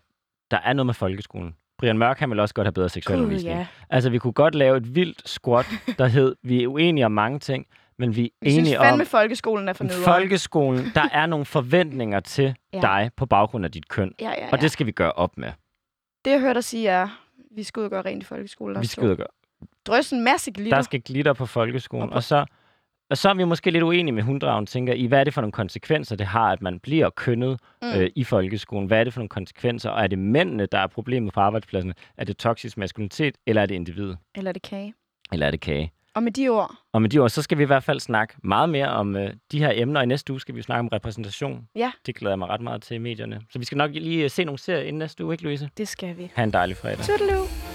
der er noget med folkeskolen. Brian Mørk, han vil også godt have bedre seksuel undervisning. ja. Altså, vi kunne godt lave et vildt squat, der hed, vi er uenige om mange ting, men vi er synes enige fandme, om, folkeskolen er for nederen. folkeskolen, der *laughs* er nogle forventninger til Ja. dig på baggrund af dit køn. Ja, ja, ja. Og det skal vi gøre op med. det, jeg hørte dig sige, er, vi skal ud og gøre rent i folkeskolen. Vi skal ud og gøre. Drøs en masse glitter. Der skal glitter på folkeskolen. Og på- Og så, og så er vi måske lidt uenige med hunddragen, tænker I, hvad er det for nogle konsekvenser, det har, at man bliver kønnet mm. øh, i folkeskolen? Hvad er det for nogle konsekvenser? Og er det mændene, der er problemet på arbejdspladsen? Er det toksisk maskulinitet, eller er det individet? Eller er det kage. Eller er det kage? Og med de ord, Og med de ord, så skal vi i hvert fald snakke meget mere om øh, de her emner. Og i næste uge skal vi snakke om repræsentation. Ja. Det glæder jeg mig ret meget til i medierne. Så vi skal nok lige øh, se nogle serier inden næste uge, ikke Louise? det skal vi. Ha' en dejlig fredag. Toodaloo.